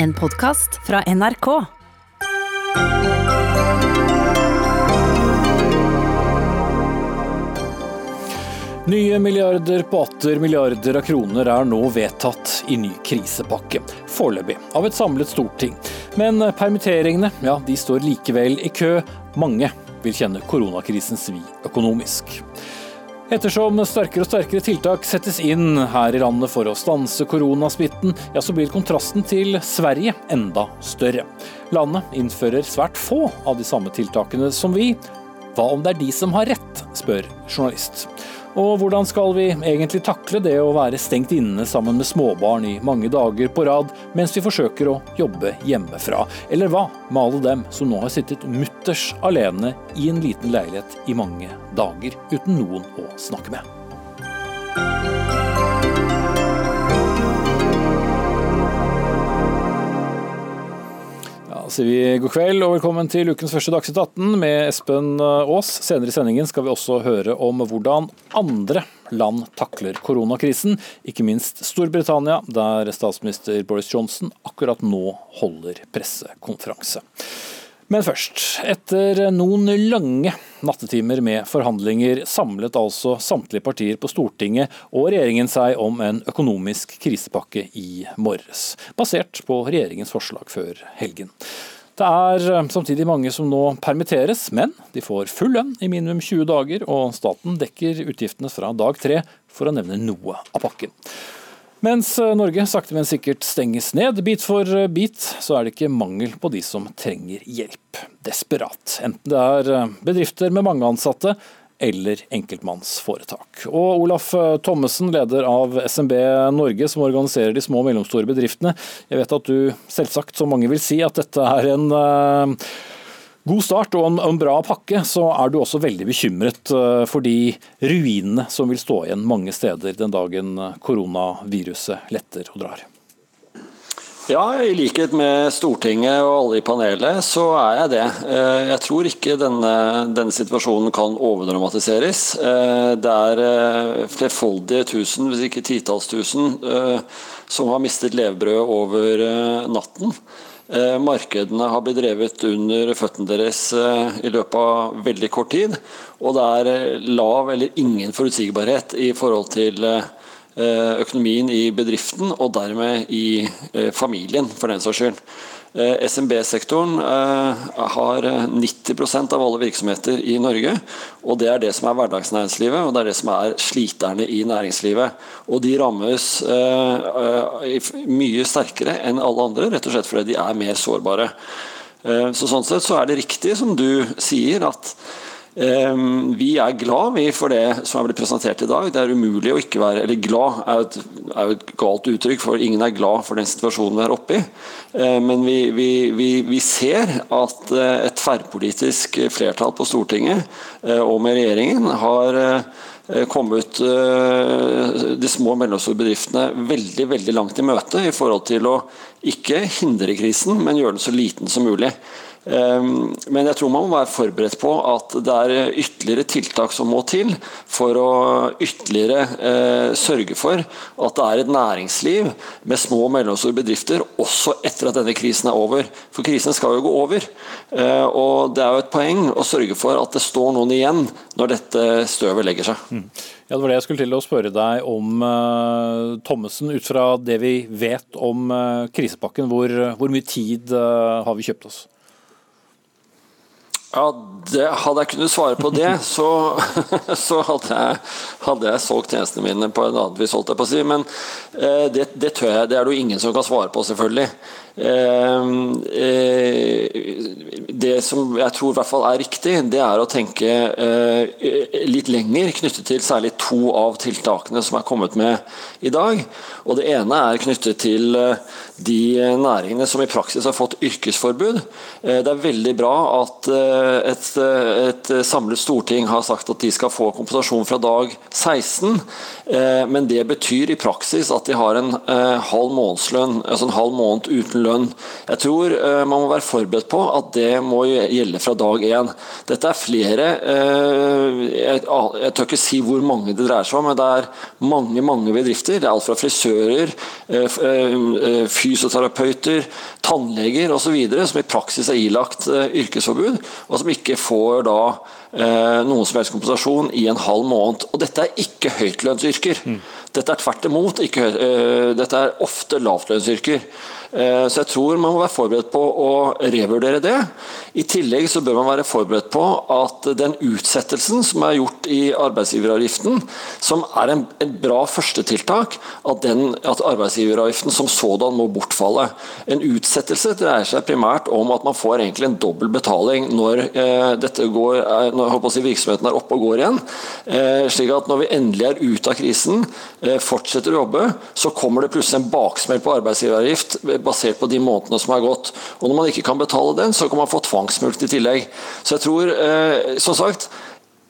En podkast fra NRK. Nye milliarder på atter milliarder av kroner er nå vedtatt i ny krisepakke. Foreløpig av et samlet storting. Men permitteringene ja, de står likevel i kø. Mange vil kjenne koronakrisen svi økonomisk. Ettersom sterkere og sterkere tiltak settes inn her i landet for å stanse koronasmitten, ja, så blir kontrasten til Sverige enda større. Landet innfører svært få av de samme tiltakene som vi. Hva om det er de som har rett, spør journalist. Og hvordan skal vi egentlig takle det å være stengt inne sammen med småbarn i mange dager på rad, mens vi forsøker å jobbe hjemmefra? Eller hva med alle dem som nå har sittet mutters alene i en liten leilighet i mange dager, uten noen å snakke med? Sier vi god kveld og velkommen til ukens første Dagsnytt 18 med Espen eh, Aas. Senere i sendingen skal vi også høre om hvordan andre land takler koronakrisen, ikke minst Storbritannia, der statsminister Boris Johnson akkurat nå holder pressekonferanse. Men først. Etter noen lange nattetimer med forhandlinger samlet altså samtlige partier på Stortinget og regjeringen seg om en økonomisk krisepakke i morges, basert på regjeringens forslag før helgen. Det er eh, samtidig mange som nå permitteres, men de får full lønn i minimum 20 dager, og staten dekker utgiftene fra dag tre, for å nevne noe av pakken. Mens eh, Norge sakte, men sikkert stenges ned bit for eh, bit, så er det ikke mangel på de som trenger hjelp. Desperat. Enten det er eh, bedrifter med mange ansatte, eller enkeltmannsforetak. Og Olaf Thommessen, leder av SMB Norge, som organiserer de små og mellomstore bedriftene. Jeg vet at du selvsagt, som mange vil si, at dette er en god start og en, en, bra pakke, så er du også veldig bekymret eh, for de ruinene som vil stå igjen mange steder den dagen eh, koronaviruset letter og drar? Ja, i likhet med Stortinget og alle i panelet, så er jeg det. Eh, jeg tror ikke denne, denne situasjonen kan overdramatiseres. Det er flerfoldige tusen, hvis ikke titalls tusen, som har mistet levebrød over natten. Eh, markedene har blitt drevet under føttene deres eh, i løpet av veldig kort tid. Og det er eh, lav eller ingen forutsigbarhet i forhold til økonomien i bedriften, og dermed i familien, for den saks skyld. Eh, SMB-sektoren eh, har 90% av alle virksomheter i Norge. og Det er det som er hverdagsnæringslivet og det er det som er sliterne i næringslivet. Og De rammes eh, mye sterkere enn alle andre, rett og slett fordi de er mer sårbare. Så Sånn sett så er det riktig som du sier, at vi er glad vi for det som er blitt presentert i dag. Det er umulig å ikke være Eller glad er et, et, galt uttrykk, for ingen er glad for den situasjonen vi er oppe i. Ehm, men vi, vi, vi, vi ser at eh, et tverrpolitisk flertall på Stortinget eh, og med regjeringen har eh, kommet de små og mellomstore bedriftene veldig veldig langt i møte i forhold til å ikke hindre krisen, men gjøre den så liten som mulig. Ehm, men jeg tror man må være forberedt på at det er ytterligere tiltak som må til for å ytterligere eh, sørge for at det er et næringsliv med små og mellomstore bedrifter også etter at denne krisen er over. For krisen skal jo gå over. Eh, og det er jo et poeng å sørge for at det står noen igjen når dette støvet legger seg. Mm. Ja, Det var det jeg skulle til å spørre deg om, uh, Thommessen. Ut fra det vi vet om krisepakken, hvor, hvor mye tid har vi kjøpt oss? Ja, det, Hadde jeg kunnet svare på det, så, så hadde, jeg, hadde, jeg, solgt tjenestene mine på en annen vis, holdt jeg på å si. Men eh, det, det, tør jeg. Det er det jo ingen som kan svare på, selvfølgelig. Eh, eh, det som jeg tror i hvert fall er riktig, det er å tenke eh, litt lenger knyttet til særlig to av tiltakene som er kommet med i dag. Og Det ene er knyttet til de næringene som i praksis har fått yrkesforbud. Det er veldig bra at et, et, samlet storting har sagt at de skal få kompensasjon fra dag 16, men det betyr i praksis at de har en halv månedslønn, altså en halv måned uten lønn. Jeg tror man må være forberedt på at det må gjelde fra dag én. Dette er flere Jeg, jeg tør ikke si hvor mange det dreier seg om, men det er mange mange bedrifter. Det er alt fra frisører, fysioterapeuter, tannleger osv. som i praksis er ilagt yrkesforbud, og som ikke får da noen som helst kompensasjon i en halv måned. Og dette er ikke høytlønnsyrker. Mm. Dette er tvert imot ikke, dette er ofte lavtlønnsyrker. Eh, så jeg tror man må være forberedt på å revurdere det. I tillegg så bør man være forberedt på at den utsettelsen som er gjort i arbeidsgiveravgiften, som er en, bra førstetiltak, at, at arbeidsgiveravgiften som sådan må bortfalle. En utsettelse dreier seg primært om at man får egentlig en dobbel betaling når, eh, går, når si, virksomheten er oppe og går igjen. Eh, slik at når vi endelig er ute av krisen, eh, fortsetter å jobbe, så kommer det plutselig en baksmell på arbeidsgiveravgift basert på de månedene som er gått. Og Når man ikke kan betale den, så kan man få tvangsmulkt i tillegg. Så jeg tror, eh, som sagt,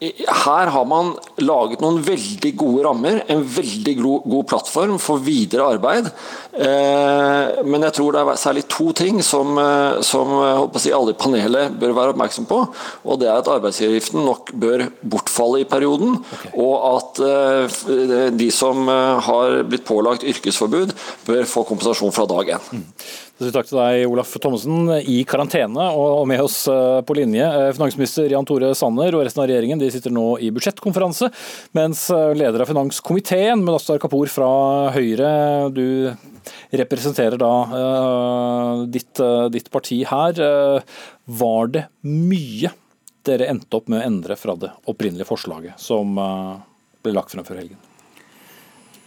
her har man laget noen veldig gode rammer, en veldig god plattform for videre arbeid. Eh, men jeg tror det er særlig to ting som, eh, som si, alle i panelet bør være oppmerksom på. og Det er at arbeidsgiveravgiften nok bør bortfalle i perioden, okay. og at eh, de som har blitt pålagt yrkesforbud, bør få kompensasjon fra dag én. Mm. Takk til deg, Olaf Thommessen, i karantene og med oss eh, på linje. Eh, finansminister Jan Tore Sanner og resten av regjeringen de sitter nå i budsjettkonferanse, mens eh, leder av finanskomiteen, Munastar Kapur fra Høyre, du representerer da ditt, ditt, parti her. Var det mye dere endte opp med å endre fra det opprinnelige forslaget som ble lagt frem før helgen?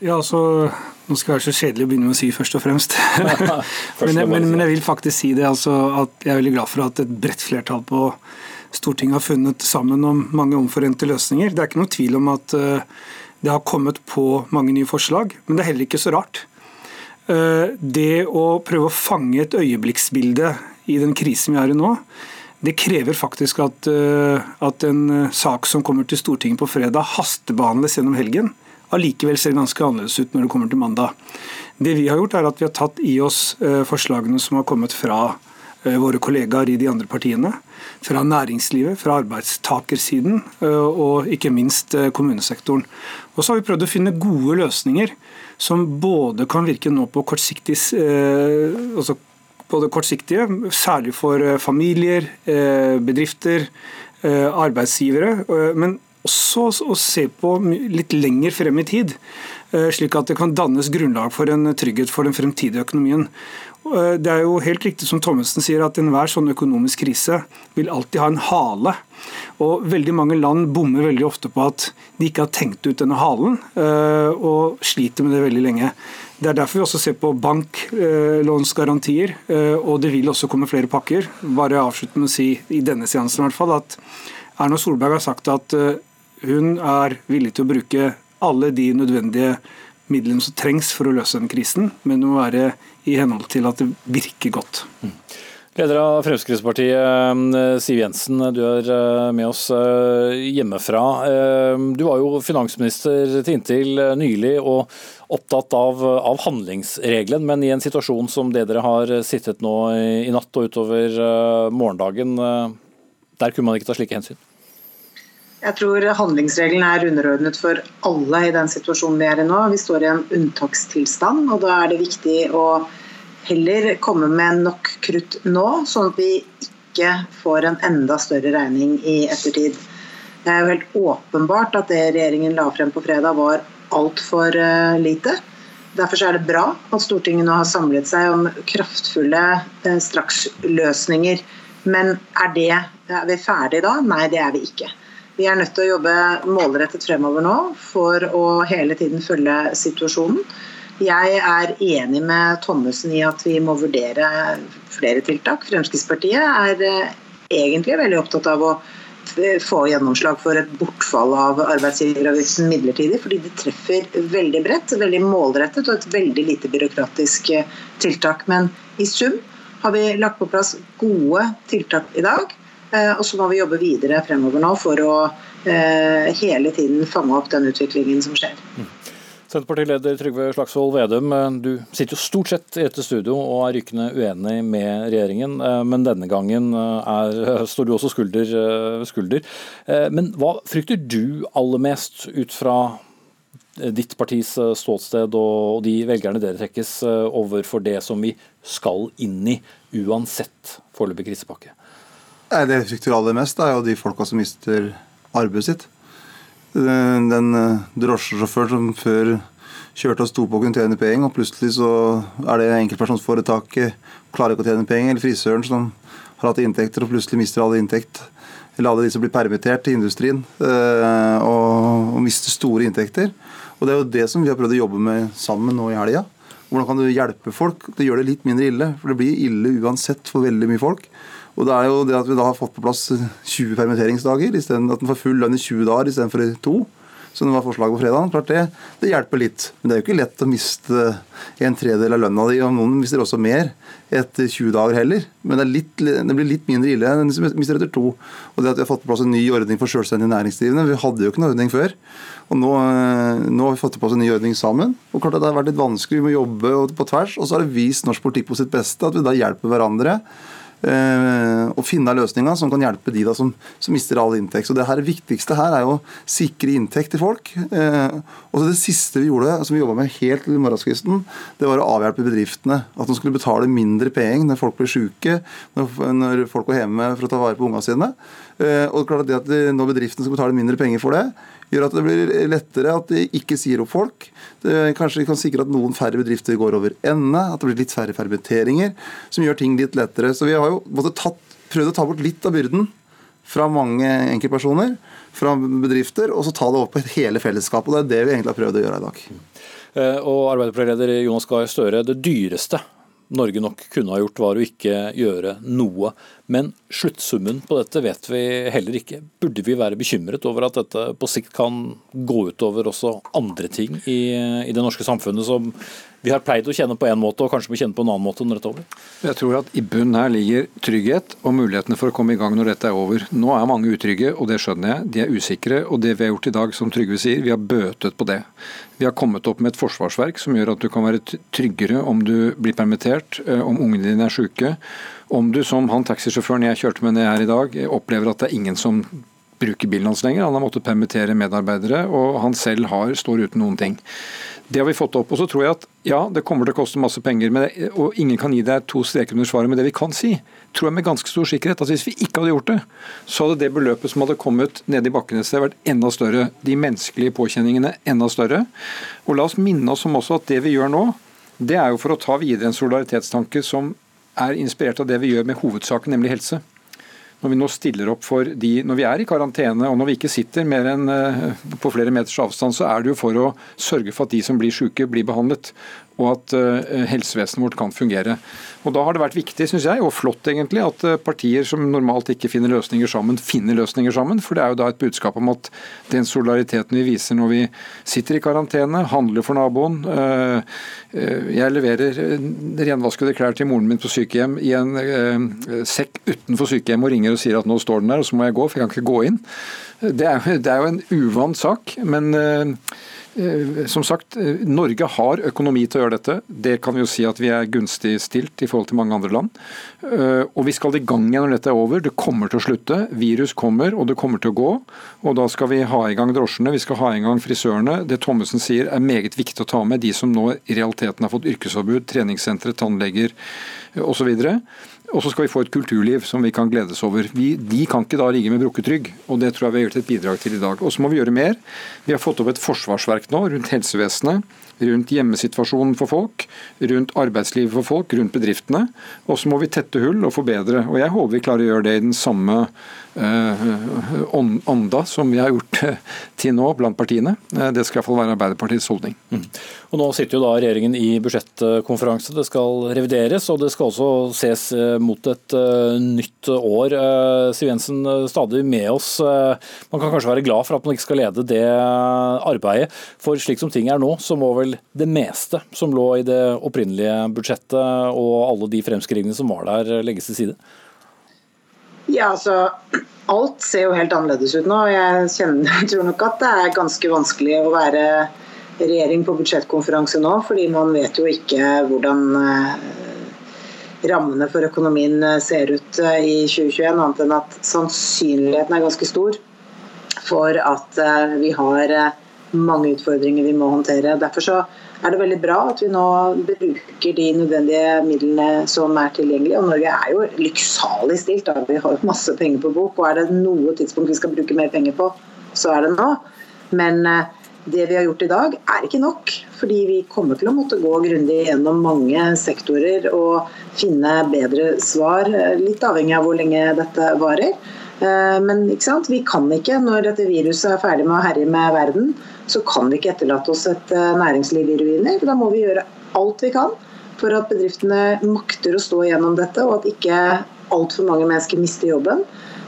Ja, altså, Nå skal jeg være så kjedelig å begynne med å si først og fremst. men, jeg, men, men, jeg vil faktisk si det, altså, at jeg er veldig glad for at et bredt flertall på Stortinget har funnet sammen om mange omforente løsninger. Det er ikke noe tvil om at uh, det har kommet på mange nye forslag, men det er heller ikke så rart. Uh, det å prøve å fange et øyeblikksbilde i den krisen vi er i nå, det krever faktisk at, uh, at en sak som kommer til Stortinget på fredag, hastebehandles gjennom helgen allikevel ser ganske annerledes ut når det kommer til mandag. Det vi har gjort, er at vi har tatt i oss eh, forslagene som har kommet fra eh, våre kollegaer i de andre partiene. Fra næringslivet, fra arbeidstakersiden eh, og ikke minst kommunesektoren. Og så har vi prøvd å finne gode løsninger som både kan virke nå på kortsiktig, altså både kortsiktige, særlig for familier, bedrifter, arbeidsgivere, men også å se på litt lenger frem i tid, eh, slik at det kan dannes grunnlag for en trygghet for den fremtidige økonomien. Eh, det er jo helt riktig som Thommessen sier, at enhver sånn økonomisk krise vil alltid ha en hale. Og Veldig mange land bommer veldig ofte på at de ikke har tenkt ut denne halen, eh, og sliter med det veldig lenge. Det er derfor vi også ser på banklånsgarantier, og det vil også komme flere pakker. Bare avslutte med å si i denne seansen i hvert fall, at Erna Solberg har sagt at hun er villig til å bruke alle de nødvendige midlene som trengs for å løse den krisen, men det må være i henhold til at det virker godt. Leder av Fremskrittspartiet, eh, Siv Jensen, du er eh, med oss eh, hjemmefra. Du var jo finansminister til inntil nylig og opptatt av, av, handlingsregelen, men i en situasjon som det dere har sittet nå i natt og utover morgendagen, der kunne man ikke ta slike hensyn? Jeg tror handlingsregelen er underordnet for alle i den situasjonen vi er i nå. Vi står i en unntakstilstand, og da er det viktig å heller komme med nok krutt nå, sånn at vi ikke får en enda større regning i ettertid. Det er jo helt åpenbart at det regjeringen la frem på fredag var altfor uh, lite. Derfor er det bra at Stortinget nå har samlet seg om kraftfulle uh, straksløsninger. Men er, det, er vi ferdige da? Nei, det er vi ikke. Vi er nødt til å jobbe målrettet fremover nå for å hele tiden følge situasjonen. Jeg er enig med Thommessen i at vi må vurdere flere tiltak. Fremskrittspartiet er eh, egentlig veldig opptatt av å få gjennomslag for et bortfall av arbeidsgiveravgiften midlertidig, fordi det treffer veldig bredt, veldig målrettet og et veldig lite byråkratisk eh, tiltak. Men i sum har vi lagt på plass gode tiltak i dag og så må vi jobbe videre fremover nå for å eh, hele tiden fange opp den utviklingen som skjer. Mm. Senterpartileder Trygve Slagsvold Vedum, eh, du sitter jo stort sett i dette studio og er rykende uenig med regjeringen, men denne gangen er, står du også skulder ved skulder. Men hva frykter du aller mest ut fra ditt partis ståsted og de velgerne dere trekkes overfor det som vi skal inn i, uansett foreløpig krisepakke? Det jeg frykter aller mest, er jo de folka som mister arbeidet sitt. Den drosjesjåføren som før kjørte og sto på og kunne tjene penger, og plutselig så er det enkeltpersonsforetaket klarer ikke å tjene penger, eller frisøren som har hatt inntekter og plutselig mister alle inntekt. Eller alle de som blir permittert i industrien eh, og mister store inntekter. Og Det er jo det som vi har prøvd å jobbe med sammen nå i helga. Hvordan kan du hjelpe folk Det gjør det litt mindre ille? For det blir ille uansett for veldig mye folk. Og det er jo det at vi da har fått på plass 20 permitteringsdager, i stedet at en får full lønn i 20 dager istedenfor i to som det var forslag på fredag. Klart det, det hjelper litt. Men det er jo ikke lett å miste en tredjedel av lønna di, og noen mister også mer etter 20 dager heller. Men det, litt, det blir litt mindre ille enn de som mister etter to. Og det at vi har fått på plass en ny ordning for selvstendig næringsdrivende Vi hadde jo ikke noen ordning før. Og nå, nå, har vi fått på plass en ny ordning sammen. Og klart at Det har vært litt vanskelig, vi må jobbe på tvers. Og så har det vist norsk politikk på sitt beste, at vi da hjelper hverandre Eh, og finne løsninger som kan hjelpe de da som, som mister all inntekt. Så Det her, viktigste her er jo å sikre inntekt til folk. Eh, og så Det siste vi gjorde, som vi jobba med helt til morgenskvisten, det var å avhjelpe bedriftene. At de skulle betale mindre penger når folk ble syke, når, når folk var hjemme for å ta vare på ungene sine. Eh, og klart at det at Når bedriftene skal betale mindre penger for det, gjør at det blir lettere at de ikke sier opp folk. Det kanskje kan sikre at noen færre bedrifter går over ende, at det blir litt færre permitteringer, som gjør ting litt lettere. Så vi har jo tatt, prøvd å ta bort litt av byrden fra mange enkeltpersoner, fra bedrifter, og så ta det opp på hele fellesskapet. og Det er det vi egentlig har prøvd å gjøre i dag. Eh, og Arbeiderpartileder Jonas Gahr Støre, det dyreste Norge nok kunne ha gjort, var å ikke gjøre noe. Men sluttsummen på dette vet vi heller ikke. Burde vi være bekymret over at dette på sikt kan gå utover også andre ting i, i det norske samfunnet som vi har pleid å kjenne på én måte, og kanskje må kjenne på en annen måte når dette er over? Jeg tror at i bunnen her ligger trygghet og mulighetene for å komme i gang når dette er over. Nå er mange utrygge, og det skjønner jeg. De er usikre. Og det vi har gjort i dag, som Trygve sier, vi har bøtet på det. Vi har kommet opp med et forsvarsverk som gjør at du kan være tryggere om du blir permittert, eh, om ungene dine er syke. Om du, som han taxisjåføren jeg kjørte med ned her i dag, opplever at det er ingen som bruker bilen hans lenger. Han har måttet permittere medarbeidere, og han selv har, står uten noen ting. Det har vi fått opp. og så tror jeg at ja, det kommer til å koste masse penger, det, og ingen kan gi deg to streker under svaret. Men det vi kan si, tror jeg med ganske stor sikkerhet, at hvis vi ikke hadde gjort det, så hadde det beløpet som hadde kommet ned i bakken et sted, vært enda større. De menneskelige påkjenningene enda større. Og la oss minne oss om også at det vi gjør nå, det er jo for å ta videre en solidaritetstanke som er inspirert av det vi gjør med hovedsaken, nemlig helse når vi nå stiller opp for de når vi er i karantene og når vi ikke sitter mer enn eh, på flere meters avstand, så er det jo for å sørge for at de som blir syke, blir behandlet og at eh, helsevesenet vårt kan fungere. Og Da har det vært viktig, synes jeg, og flott egentlig, at eh, partier som normalt ikke finner løsninger sammen, finner løsninger sammen. For det er jo da et budskap om at den solidariteten vi viser når vi sitter i karantene, handler for naboen eh, Jeg leverer renvaskede klær til moren min på sykehjem i en sekk utenfor sykehjemmet og ringer og sier at nå står den der, og så må jeg gå, for jeg kan ikke gå inn. Det er, det er jo en uvant sak, men som sagt, eh, Norge har økonomi til å gjøre dette. Det kan vi jo si at vi er gunstig stilt i forhold til mange andre land. Eh, og vi skal i gang igjen når dette er over. Det kommer til å slutte. Virus kommer, og det kommer til å gå. Og da skal vi ha i gang drosjene, vi skal ha i gang frisørene. Det Thommessen sier er meget viktig å ta med, de som nå i realiteten har fått yrkesforbud, treningssentre, tannleger osv. Og så skal vi få et kulturliv som vi kan gledes over. Vi, de kan ikke da rigge med brukket rygg, og det tror jeg vi har gjort et bidrag til i dag. Og så må vi gjøre mer. Vi har fått opp et forsvarsverk nå rundt helsevesenet, rundt hjemmesituasjonen for folk, rundt arbeidslivet for folk, rundt bedriftene. Og så må vi tette hull og forbedre. Og jeg håper vi klarer å gjøre det i den samme ånda eh, som vi har gjort eh, til nå blant partiene. Eh, det skal iallfall være Arbeiderpartiets holdning. Mm. Og Nå sitter jo da regjeringen i budsjettkonferanse. Det skal revideres, og det skal også ses mot et nytt år. Siv Jensen, stadig med oss. Man kan kanskje være glad for at man ikke skal lede det arbeidet. For slik som ting er nå, så må vel det meste som lå i det opprinnelige budsjettet og alle de fremskrivningene som var der, legges til side? Ja, altså Alt ser jo helt annerledes ut nå. Jeg kjenner, tror nok at det er ganske vanskelig å være regjering på budsjettkonferanse nå, fordi man vet jo ikke hvordan eh, rammene for økonomien eh, ser ut eh, i 2021, annet enn at sannsynligheten er ganske stor for at vi har mange utfordringer vi må håndtere. Derfor så er det veldig bra at vi nå bruker de nødvendige midlene som er tilgjengelige. Og Norge er jo lykksalig stilt. Da. Vi har masse penger på bok. Og er det noe tidspunkt vi skal bruke mer penger på, så er det nå. Men eh, det vi har gjort i dag, er ikke nok. Fordi vi kommer til å måtte gå grundig gjennom mange sektorer og finne bedre svar. Eh, litt avhengig av hvor lenge dette varer. Eh, men vi kan ikke, når dette viruset er ferdig med å herje med verden, så kan vi ikke etterlate oss et eh, næringsliv i ruiner. Da må vi gjøre alt vi kan for at bedriftene makter å stå gjennom dette, og at ikke altfor mange mennesker mister jobben.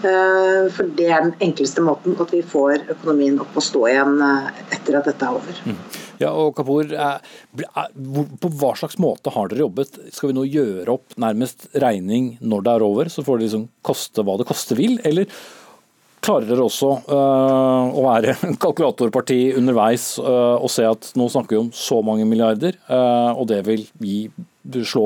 Eh, for det er den enkleste måten at vi får økonomien opp og stå igjen eh, etter at dette er over. Mm. Ja, og Kapoor, På hva slags måte har dere jobbet? Skal vi nå gjøre opp nærmest regning når det er over, så får det liksom koste hva det koste vil? Eller klarer dere også uh, å være en kalkulatorparti underveis uh, og se at nå snakker vi om så mange milliarder, uh, og det vil gi, slå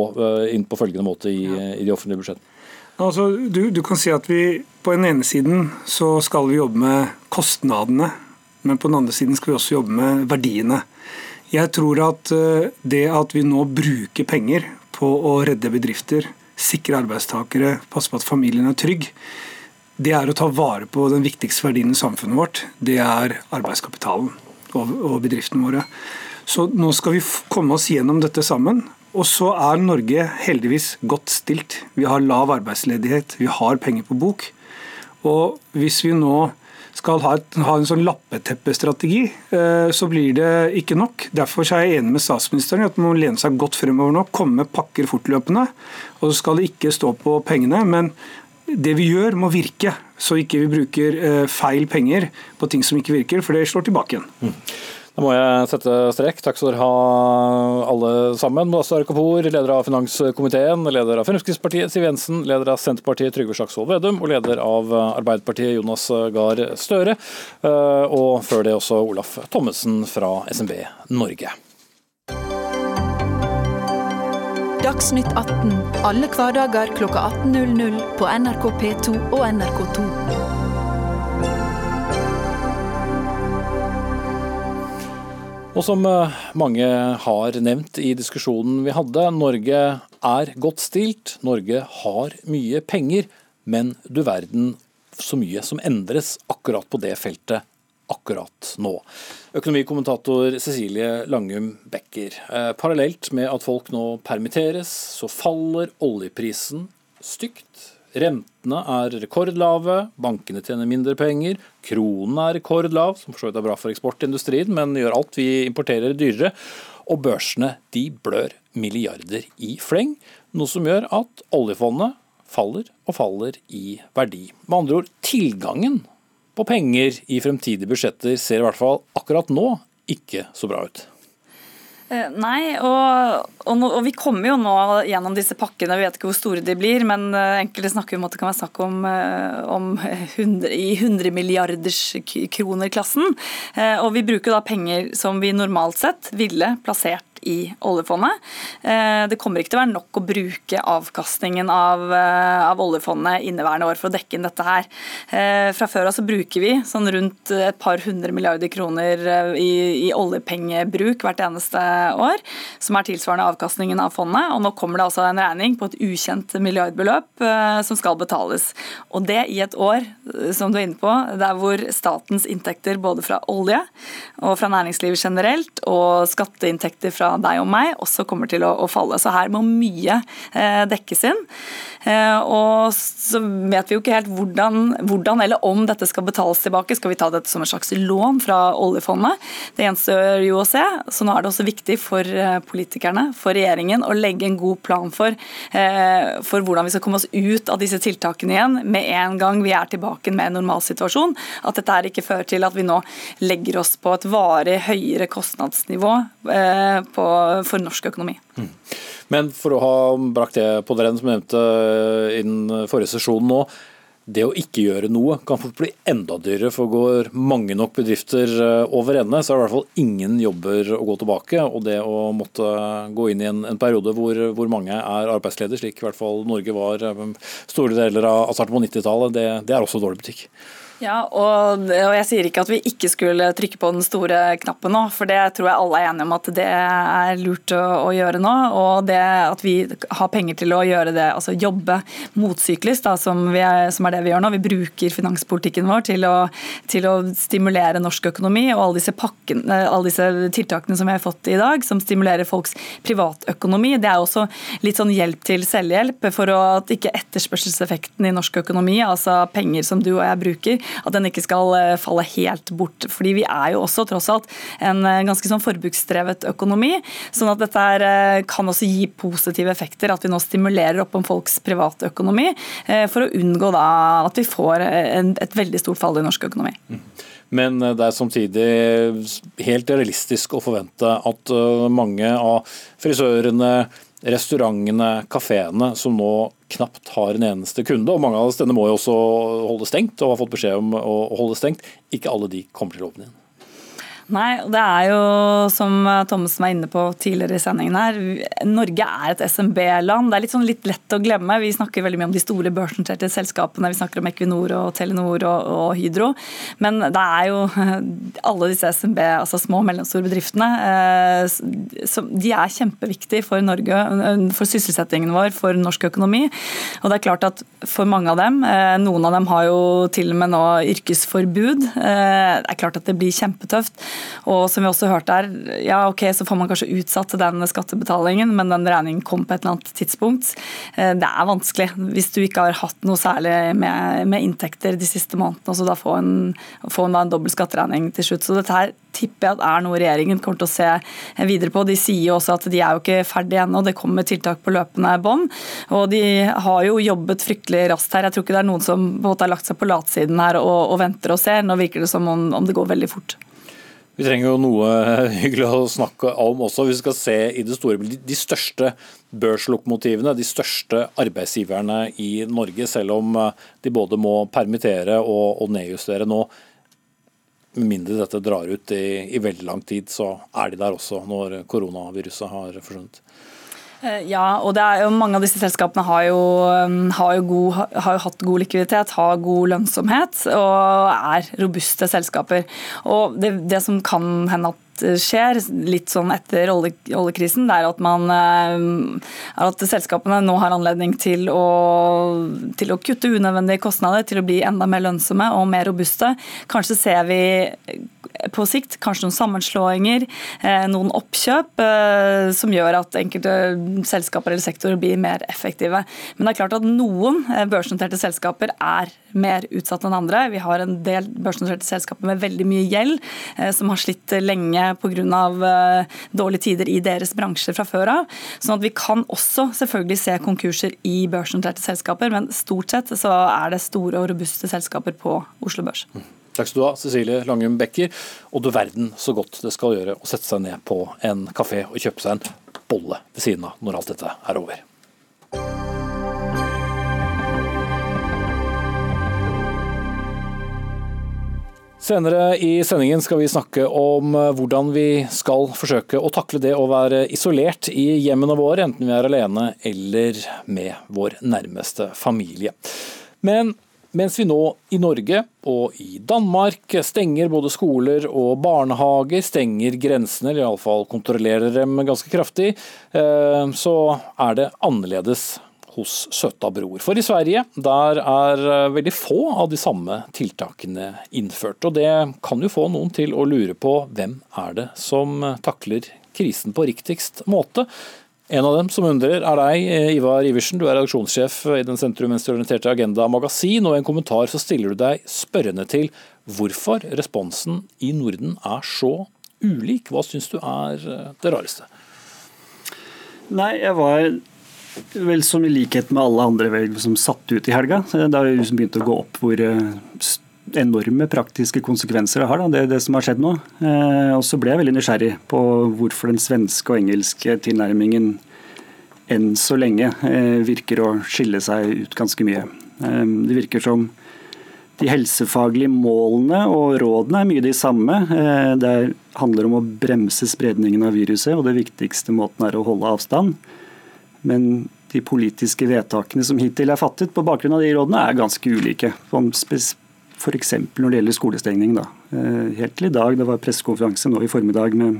inn på følgende måte i, i de offentlige budsjettene? Altså, du, du, kan si at vi på den ene siden så skal vi jobbe med kostnadene, men på den andre siden skal vi også jobbe med verdiene. Jeg tror at det at vi nå bruker penger på å redde bedrifter, sikre arbeidstakere, passe på at familien er trygg, det er å ta vare på den viktigste verdien i samfunnet vårt. Det er arbeidskapitalen og, bedriftene våre. Så nå skal vi komme oss gjennom dette sammen. Og så er Norge heldigvis godt stilt. Vi har lav arbeidsledighet, vi har penger på bok. Og hvis vi nå skal ha, et, ha en sånn lappeteppestrategi, eh, så blir det ikke nok. Derfor er jeg enig med statsministeren i at man må lene seg godt fremover nå, komme med pakker fortløpende. Og så skal det ikke stå på pengene, men det vi gjør må virke, så ikke vi bruker eh, feil penger på ting som ikke virker, for det slår tilbake igjen. Mm. Da må jeg sette strek. Takk skal dere ha alle sammen. Mudassar Kapur, leder av finanskomiteen, leder av Fremskrittspartiet Siv Jensen, leder av Senterpartiet Trygve Slagsvold Vedum og leder av Arbeiderpartiet Jonas Gahr Støre. Eh, og før det også Olaf Thommessen fra SMB Norge. Dagsnytt 18 alle hverdager kl 18.00 på NRK P2 og NRK2. Og som eh, mange har nevnt i diskusjonen vi hadde, Norge er godt stilt. Norge har mye penger, men du verden så mye som endres akkurat på det feltet akkurat nå. Økonomikommentator Cecilie Langum Becker. Eh, parallelt med at folk nå permitteres, så faller oljeprisen stygt. Rentene er rekordlave, bankene tjener mindre penger, kronen er rekordlav, som for så vidt er bra for eksportindustrien, men gjør alt vi importerer dyrere. Og børsene de blør milliarder i fleng, noe som gjør at oljefondet faller og faller i verdi. Med andre ord, tilgangen på penger i fremtidige budsjetter ser i hvert fall akkurat nå ikke så bra ut. Eh, nei, og, og, og, vi kommer jo nå gjennom disse pakkene, vi vet ikke hvor store de blir, men eh, enkelte snakker om at det kan være snakk om, eh, om 100, i 100 milliarders kroner-klassen. Og vi bruker da penger som vi normalt sett ville plassert i oljefondet. Eh, det kommer ikke til å være nok å bruke avkastningen av, eh, av oljefondet inneværende år for å dekke inn dette her. Eh, fra før av så bruker vi sånn rundt et par hundre milliarder kroner i, i oljepengebruk hvert eneste år, som er tilsvarende avkastningen av fondet. Og nå kommer det altså en regning på et ukjent milliardbeløp som skal betales. Og det i et år, som du er inne på, der hvor statens inntekter både fra olje og fra næringslivet generelt, og skatteinntekter fra deg og meg også kommer til å, å falle. Så her må mye eh, dekkes inn. Eh, og så vet vi jo ikke helt hvordan, hvordan, eller om dette skal betales tilbake. Skal vi ta dette som et slags lån fra oljefondet? Det gjenstår jo å se. Så nå er det også viktig for eh, politikerne, for regjeringen, å legge en god plan for, eh, for hvordan vi skal komme oss ut av disse tiltakene igjen med en gang vi er tilbake med en normalsituasjon. At dette ikke fører til at vi nå legger oss på et varig høyere kostnadsnivå på på, for norsk økonomi. Men for å ha brakt det på det som nevnte innen forrige sesjon nå, det å ikke gjøre noe kan fort bli enda dyrere, for går mange nok bedrifter eh, over ende, så er det i hvert fall ingen jobber å gå tilbake. Og det å måtte gå inn i en, en periode hvor, hvor, mange er arbeidsledige, slik i hvert fall Norge var eh, store deler av starten på 90-tallet, det, det, er også dårlig butikk. Ja, og, og, jeg sier ikke at vi ikke skulle trykke på den store knappen nå, for det tror jeg alle er enige om at det er lurt å, å gjøre nå. Og det at vi har penger til å gjøre det, altså jobbe motsyklisk, da, som, er, som, er, det vi gjør nå. Vi bruker finanspolitikken vår til å, til å stimulere norsk økonomi, og alle disse, pakken, alle disse tiltakene som vi har fått i dag, som stimulerer folks privatøkonomi, det er også litt sånn hjelp til selvhjelp for at ikke etterspørselseffekten i norsk økonomi, altså penger som du og jeg bruker, at den ikke skal eh, falle helt bort. Fordi vi er jo også tross alt en eh, ganske sånn forbruksdrevet økonomi. sånn at dette eh, kan også gi positive effekter, at vi nå stimulerer opp om folks private økonomi, for å unngå da at vi får et veldig stort fall i norsk økonomi. Mm. Men det er samtidig helt realistisk å forvente at mange av frisørene, restaurantene, kafeene som nå knapt har en eneste kunde, og mange av denne må jo også holde stengt og har fått beskjed om å holde stengt, ikke alle de kommer til å åpne igjen. Nei, det er jo som Thommessen var inne på tidligere i sendingen her, Norge er et SMB-land. Det er litt, sånn litt lett å glemme. Vi snakker veldig mye om de store børsnoterte selskapene. Vi snakker om Equinor og Telenor og, og, Hydro. Men det er jo alle disse SMB, altså små og mellomstore bedriftene, eh, de er kjempeviktige for Norge, for sysselsettingen vår, for norsk økonomi. Og det er klart at for mange av dem, eh, noen av dem har jo til og med nå yrkesforbud, eh, det er klart at det blir kjempetøft. Og som vi også hørte her, ja ok, så får man kanskje utsatt den skattebetalingen, men den regningen kom på et eller annet tidspunkt. Eh, det er vanskelig hvis du ikke har hatt noe særlig med, med inntekter de siste månedene, og så da få en, få en, en dobbel skatteregning til slutt. Så dette her tipper jeg at er noe regjeringen kommer til å se videre på. De sier jo også at de er jo ikke ferdige ennå, det kommer tiltak på løpende bånd. Og de har jo jobbet fryktelig raskt her. Jeg tror ikke det er noen som på en måte har lagt seg på latsiden her og, og venter og ser. Nå virker det som om, om det går veldig fort. Vi trenger jo noe hyggelig å snakke om også, vi skal se i det store bildet. De største børslokomotivene, de største arbeidsgiverne i Norge, selv om eh, de både må permittere og, nedjustere nå. Med mindre dette drar ut i, i veldig lang tid, så er de der også når koronaviruset har forsvunnet. Eh, ja, og jo, mange av disse selskapene har jo, um, har, jo god, har jo, hatt god likviditet, har god lønnsomhet og er robuste selskaper. Og det, det som kan hende at skjer, litt sånn etter oljekrisen, det er at, man, er eh, at selskapene nå har anledning til å, til å kutte unødvendige kostnader, til å bli enda mer lønnsomme og mer robuste. Kanskje ser vi på sikt kanskje noen sammenslåinger, eh, noen oppkjøp, eh, som gjør at enkelte selskaper eller sektorer blir mer effektive. Men det er klart at noen børsnoterte selskaper er mer utsatt enn andre. Vi har en del børsnoterte selskaper med veldig mye gjeld, som har slitt lenge pga. Eh, dårlige tider i deres bransjer fra før av. Sånn at vi kan også selvfølgelig se konkurser i børsnoterte selskaper, men stort sett så er det store og robuste selskaper på Oslo Børs. Mm. Takk skal du ha, Cecilie Langum Becker. Og du verden så godt det skal gjøre å sette seg ned på en kafé og kjøpe seg en bolle ved siden av når alt dette er over. Senere i sendingen skal vi snakke om eh, hvordan vi skal forsøke å takle det å være isolert i hjemmene våre, enten vi er alene eller med vår nærmeste familie. Men mens vi nå i Norge og i Danmark stenger både skoler og barnehager, stenger grensene, eller iallfall kontrollerer dem ganske kraftig, eh, så er det annerledes hos Søta Bror. For i Sverige der er eh, veldig få av de samme tiltakene innført. Og det kan jo få noen til å lure på hvem er det som takler krisen på riktigst måte. En av dem som undrer er deg, eh, Ivar Iversen. Du er redaksjonssjef i den sentrumsorienterte Agenda Magasin, og i en kommentar så stiller du deg spørrende til hvorfor responsen i Norden er så ulik. Hva syns du er eh, det rareste? Nei, jeg var vel som i likhet med alle andre vel, som satt ut i helga. Det har liksom begynt å gå opp hvor eh, enorme praktiske konsekvenser det har, da, det, det som har skjedd nå. Eh, og så ble jeg veldig nysgjerrig på hvorfor den svenske og engelske tilnærmingen enn så lenge eh, virker å skille seg ut ganske mye. Eh, det virker som de helsefaglige målene og rådene er mye de samme. Eh, det handler om å bremse spredningen av viruset, og det viktigste måten er å holde avstand. Men de politiske vedtakene som hittil er fattet på bakgrunn av de rådene, er ganske ulike. F.eks. når det gjelder skolestengning. Da. Helt til i dag, det var pressekonferanse nå i formiddag med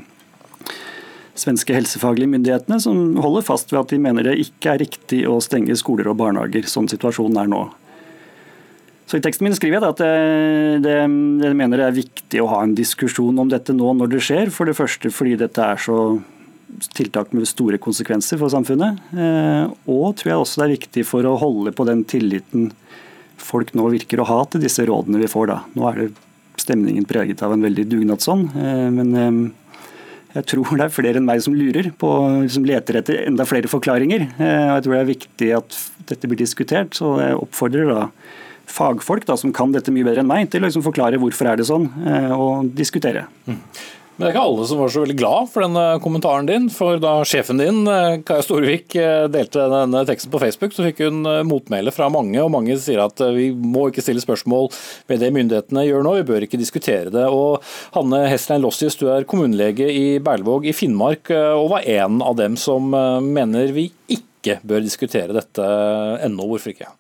svenske helsefaglige myndighetene som holder fast ved at de mener det ikke er riktig å stenge skoler og barnehager, sånn situasjonen er nå. Så I teksten min skriver jeg at jeg, det, jeg mener det er viktig å ha en diskusjon om dette nå når det skjer. For det første fordi dette er så tiltak med store konsekvenser for samfunnet. Eh, og tror jeg også det er viktig for å holde på den tilliten folk nå virker å ha til disse rådene vi får. da. Nå er det stemningen preget av en veldig dugnadsånd. Eh, men eh, jeg tror det er flere enn meg som lurer på, som leter etter enda flere forklaringer. og Jeg tror det er viktig at dette blir diskutert. Så jeg oppfordrer da fagfolk da, som kan dette mye bedre enn meg, til å liksom forklare hvorfor er det sånn, og diskutere. Mm. Men det er ikke alle som var så veldig glad for denne kommentaren din. For da sjefen din, eh, Kaja Storvik, eh, delte denne teksten på Facebook, så fikk hun motmæle fra mange. Og mange sier at vi må ikke stille spørsmål ved det myndighetene gjør nå, vi bør ikke diskutere det. Og Hanne Heslein Lossius, du er kommunelege i Berlevåg i Finnmark, og var en av dem som mener vi ikke bør diskutere dette ennå. Hvorfor ikke?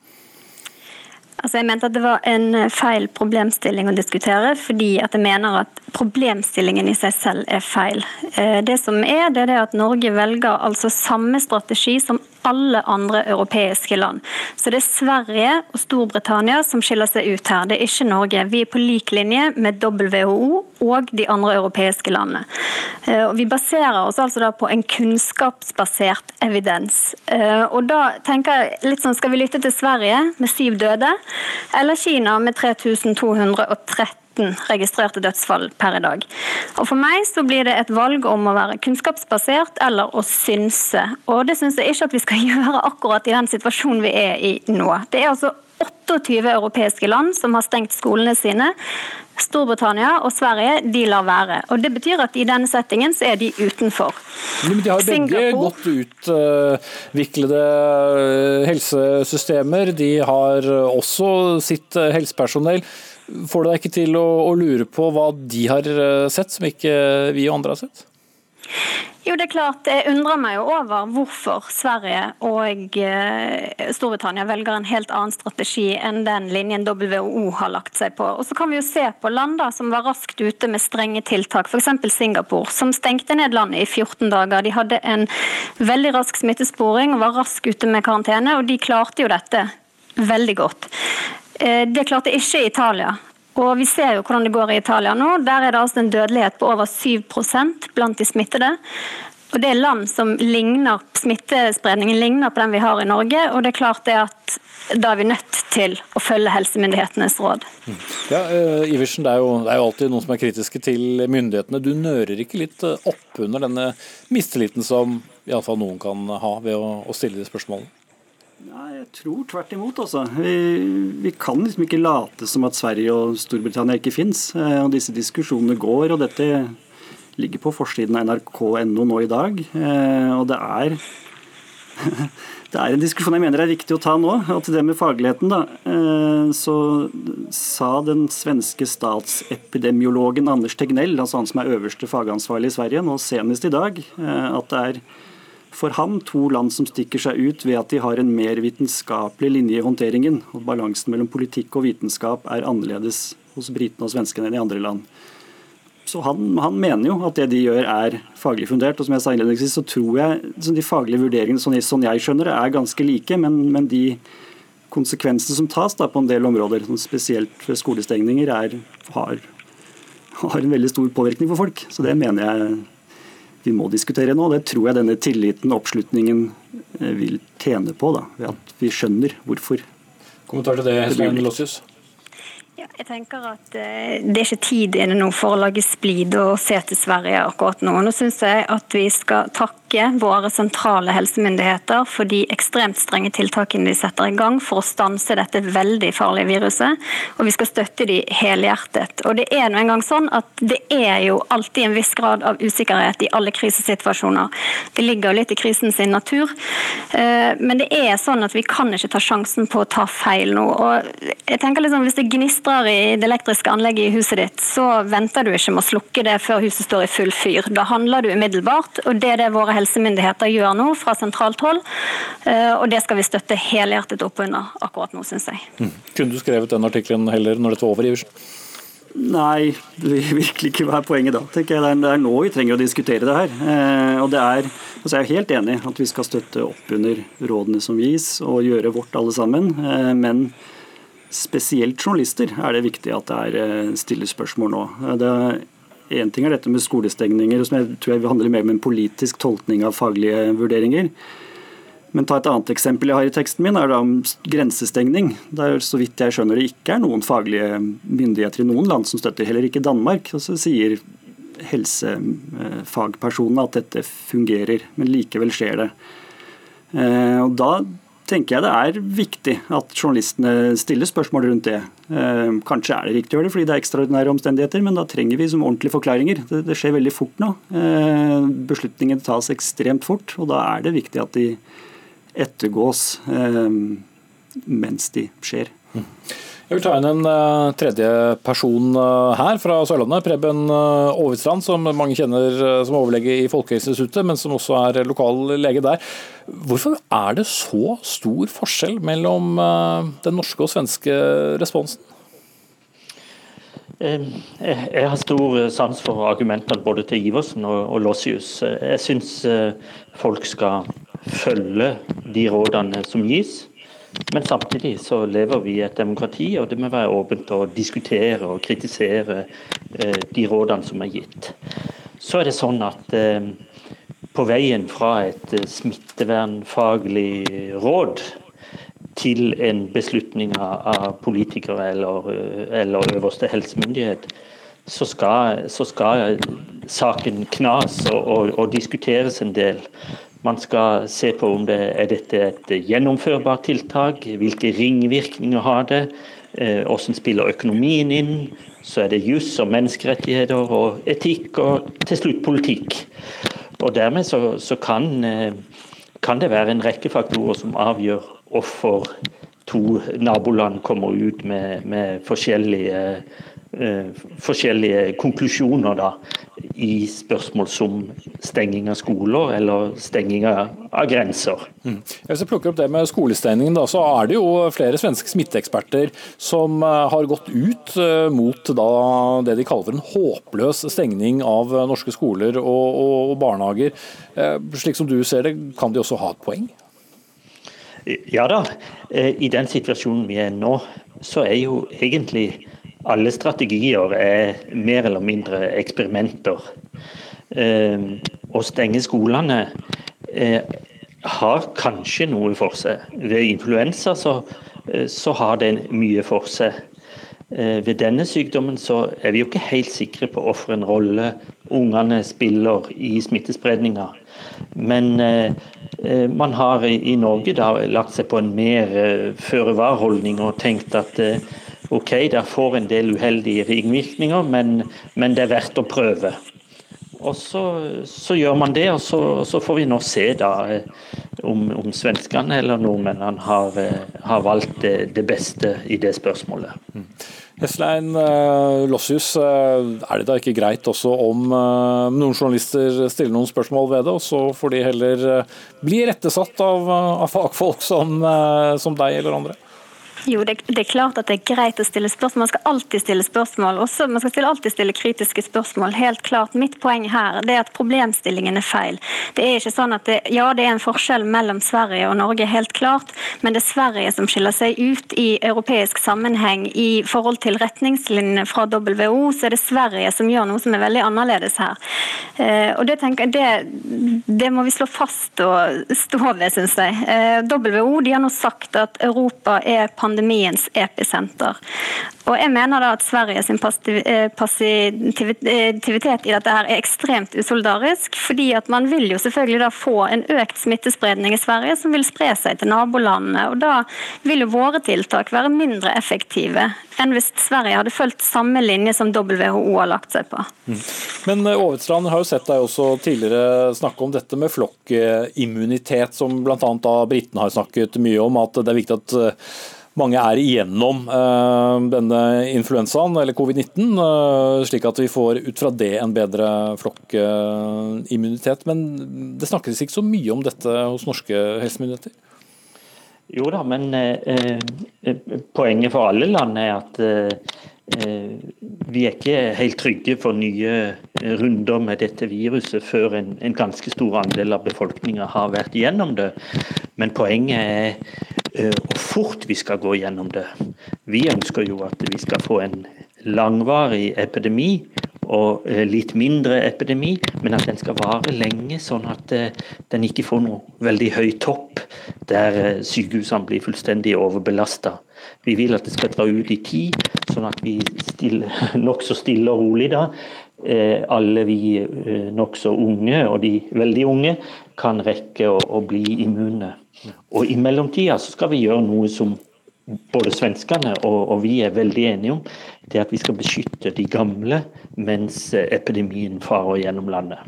Altså jeg mente at det var en eh, feil problemstilling å diskutere, fordi at jeg mener at problemstillingen i seg selv er feil. Eh, det som er, det er at Norge velger altså samme strategi som alle andre europeiske land. Så det er Sverige og Storbritannia som skiller seg ut her, det er ikke Norge. Vi er på lik linje med WHO og de andre europeiske landene. Eh, vi baserer oss altså på en kunnskapsbasert evidens. Eh, og da tenker jeg litt sånn, Skal vi lytte til Sverige med syv døde, eller Kina med 3213? registrerte dødsfall per i dag. Og For meg så blir det et valg om å være kunnskapsbasert eller å synse. Og Det syns jeg ikke at vi skal gjøre akkurat i den situasjonen vi er i nå. Det er altså 28 europeiske land som har stengt skolene sine. Storbritannia og Sverige de lar være. Og Det betyr at i denne settingen så er de utenfor. Men de har begge godt utviklede eh, helsesystemer. De har også sitt eh, helsepersonell. Får du deg ikke til å, å lure på hva de har eh, sett, som ikke vi og andre har sett? Jo, det er klart. Jeg undrer meg jo over hvorfor Sverige og eh, Storbritannia velger en helt annen strategi enn den linjen WHO har lagt seg på. Og så kan vi jo se på land som var raskt ute med strenge tiltak, f.eks. Singapore, som stengte ned landet i 14 dager. De hadde en veldig rask smittesporing og var raskt ute med karantene, og de klarte jo dette veldig godt. Eh, det klarte ikke Italia. Og Vi ser jo hvordan det går i Italia nå. Der er det altså en dødelighet på over 7% blant de smittede. Og Det er land som ligner, smittespredningen ligner på den vi har i Norge. og det er klart det at Da er vi nødt til å følge helsemyndighetenes råd. Ja, uh, Iversen, det er, jo, det er, jo, alltid noen som er kritiske til myndighetene. Du nører ikke litt eh, opp under denne mistilliten som iallfall noen kan ha ved å, å stille de spørsmålene? Nei, jeg tror tvert imot. Altså. Vi, vi, kan liksom ikke late som at Sverige og Storbritannia ikke fins. Eh, og disse diskusjonene går, og dette ligger på forsiden av nrk.no nå i dag. Eh, og det er det er en diskusjon jeg mener er viktig å ta nå. Og til det med fagligheten, da, eh, så sa den svenske statsepidemiologen Anders Tegnell, altså han som er øverste fagansvarlig i Sverige, nå senest i dag, at det er for han to land som stikker seg ut ved at de har en mer vitenskapelig linje i håndteringen. og Balansen mellom politikk og vitenskap er annerledes hos britene og svenskene enn i andre land. Så han, han, mener jo at det de gjør er faglig fundert. og som jeg sa innledningsvis, så tror jeg De faglige vurderingene sånn, sånn jeg skjønner det, er ganske like. Men, men de konsekvensene som tas da, på en del områder, sånn spesielt ved skolestengninger, er, har, har en veldig stor påvirkning for folk. Så det mener jeg vi må diskutere nå. Det tror jeg denne tilliten og oppslutningen eh, vil tjene på, da, ved at vi skjønner hvorfor. Kommentar til det, Svein Lossius? Ja, jeg tenker at eh, Det er ikke tid inne nå for å lage splid og se til Sverige akkurat nå. Nå syns jeg at vi skal takke våre sentrale helsemyndigheter for de ekstremt strenge tiltakene de setter i gang for å stanse dette veldig farlige viruset. Og vi skal støtte de helhjertet. Og det er nå engang sånn at det er jo alltid en viss grad av usikkerhet i alle krisesituasjoner. Det ligger jo litt i krisen sin natur. Eh, men det er sånn at vi kan ikke ta sjansen på å ta feil nå. Og jeg tenker liksom, Hvis det gnistrer klatrer i det elektriske anlegget i huset ditt, så venter du ikke med å slukke det før huset står i full fyr. Da handler du umiddelbart, og det er det våre helsemyndigheter gjør nå fra sentralt hold. Eh, og det skal vi støtte helhjertet opp under akkurat nå, syns jeg. Mm. Kunne du skrevet den artikkelen heller når dette var over, Iversen? Nei, det vil virkelig ikke være poenget da. tenker jeg. Det er nå vi trenger å diskutere det her. Eh, og det er, altså Jeg er helt enig at vi skal støtte opp under rådene som gis, og gjøre vårt alle sammen. Eh, men spesielt journalister er det viktig at det er stille spørsmål nå. Det Én ting er dette med skolestengninger, som jeg tror jeg handler mer om en politisk tolkning av faglige vurderinger. Men ta et annet eksempel jeg har i teksten min, er da om grensestengning. Der så vidt jeg skjønner det ikke er noen faglige myndigheter i noen land som støtter, heller ikke Danmark. Og så sier helsefagpersonene at dette fungerer, men likevel skjer det. Eh, og da tenker jeg det er viktig at journalistene stiller spørsmål rundt det. Eh, kanskje er det riktig å gjøre det fordi det er ekstraordinære omstendigheter, men da trenger vi som ordentlige forklaringer. Det, skjer veldig fort nå. Beslutningene tas ekstremt fort, og da er det viktig at de ettergås eh, mens de skjer. Jeg vil ta inn en uh, tredje person uh, her fra Sørlandet. Preben uh, som mange kjenner som overlege i Folkehelseinstituttet, men som også er lokal lege der. Hvorfor er det så stor forskjell mellom den norske og svenske responsen? Jeg har stor sans for argumentene både til Iversen og Lossius. Jeg syns folk skal følge de rådene som gis. Men samtidig så lever vi i et demokrati, og det må være åpent å diskutere og kritisere eh, de rådene som er gitt. Så er det sånn at eh, på veien fra et eh, smittevernfaglig råd til en beslutning av politikere eller, eller øverste helsemyndighet, så skal, så skal saken knas og, og, og diskuteres en del. Man skal se på om det er dette et gjennomførbart tiltak, hvilke ringvirkninger har det, eh, hvordan spiller økonomien inn. Så er det juss og menneskerettigheter og etikk, og til slutt politikk. Og Dermed så, så kan, eh, kan, det være en rekke faktorer som avgjør hvorfor to naboland kommer ut med, med forskjellige forskjellige konklusjoner da, i spørsmål som stenging av skoler eller stenging av, grenser. Mm. Hvis jeg plukker opp det med skolestengingen, da, så er det jo flere svenske smitteeksperter som eh, har gått ut eh, mot da, det de kaller for en håpløs stengning av norske skoler og, og, og barnehager. Slik som du ser det, kan de også ha et poeng? Ja da. I den situasjonen vi er nå, så er jo egentlig alle strategier er mer eller mindre eksperimenter. Eh, å stenge skolene eh, har kanskje noe for seg. Ved influensa så, eh, så har det mye for seg. Ved denne sykdommen så er vi jo ikke helt sikre på hvilken rolle ungene spiller i smittespredninga. Men man har i Norge da lagt seg på en mer føre-var-holdning og tenkt at OK, det får en del uheldige ringvirkninger, men, men det er verdt å prøve. Og så, så, gjør man det, og så, så, får vi nå se da eh, om, om svenskene eller nordmennene har, eh, har valgt det, det, beste i det spørsmålet. Mm. Heslein uh, Lossius, er det da ikke greit også om noen journalister stiller noen spørsmål ved det, og så får de heller bli rettesatt av, av fagfolk som, som deg eller andre? Jo, det, det, er klart at det er greit å stille spørsmål. Man skal alltid stille spørsmål. Også, man skal alltid stille kritiske spørsmål. Helt klart. Mitt poeng her det er at problemstillingen er feil. Det er ikke sånn at det, Ja, det er en forskjell mellom Sverige og Norge, helt klart. Men det er Sverige som skiller seg ut i europeisk sammenheng. I forhold til retningslinjene fra WHO, så er det Sverige som gjør noe som er veldig annerledes her. Eh, og det, tenker, det, det må vi slå fast og stå ved, syns jeg. Eh, WHO de har nå sagt at Europa er pandemi pandemiens episenter. Og jeg mener da at Sverige sin eh, passivitet i dette her er ekstremt usolidarisk, fordi at man vil jo selvfølgelig da få en økt smittespredning i Sverige som vil spre seg til nabolandene. og Da vil jo våre tiltak være mindre effektive enn hvis Sverige hadde fulgt samme linje som WHO har lagt seg på. Mm. Men Aavitstrand eh, har jo sett deg også tidligere snakke om dette med flokkimmunitet, som bl.a. britene har snakket mye om. At det er viktig at mange er igjennom denne influensaen, eller covid-19, slik at vi får ut fra det en bedre flokkimmunitet. Men det snakkes ikke så mye om dette hos norske helsemyndigheter? Jo da, men eh, poenget for alle land er at eh, Eh, vi er ikke helt trygge for nye eh, runder med dette viruset før en, en ganske stor andel av befolkninga har vært gjennom det. Men poenget er eh, hvor fort vi skal gå gjennom det. Vi ønsker jo at vi skal få en langvarig epidemi og litt mindre epidemi, men at den skal vare lenge, sånn at den ikke får noe veldig høy topp der sykehusene blir fullstendig overbelasta. Vi vil at det skal dra ut i tid, sånn at vi nokså stille og rolig da, eh, alle vi eh, nokså unge og de veldig unge kan rekke å, å bli immune. Og I mellomtida så skal vi gjøre noe som både svenskene og, og, vi er veldig enige om, det er at vi skal beskytte de gamle mens epidemien farer gjennom landet.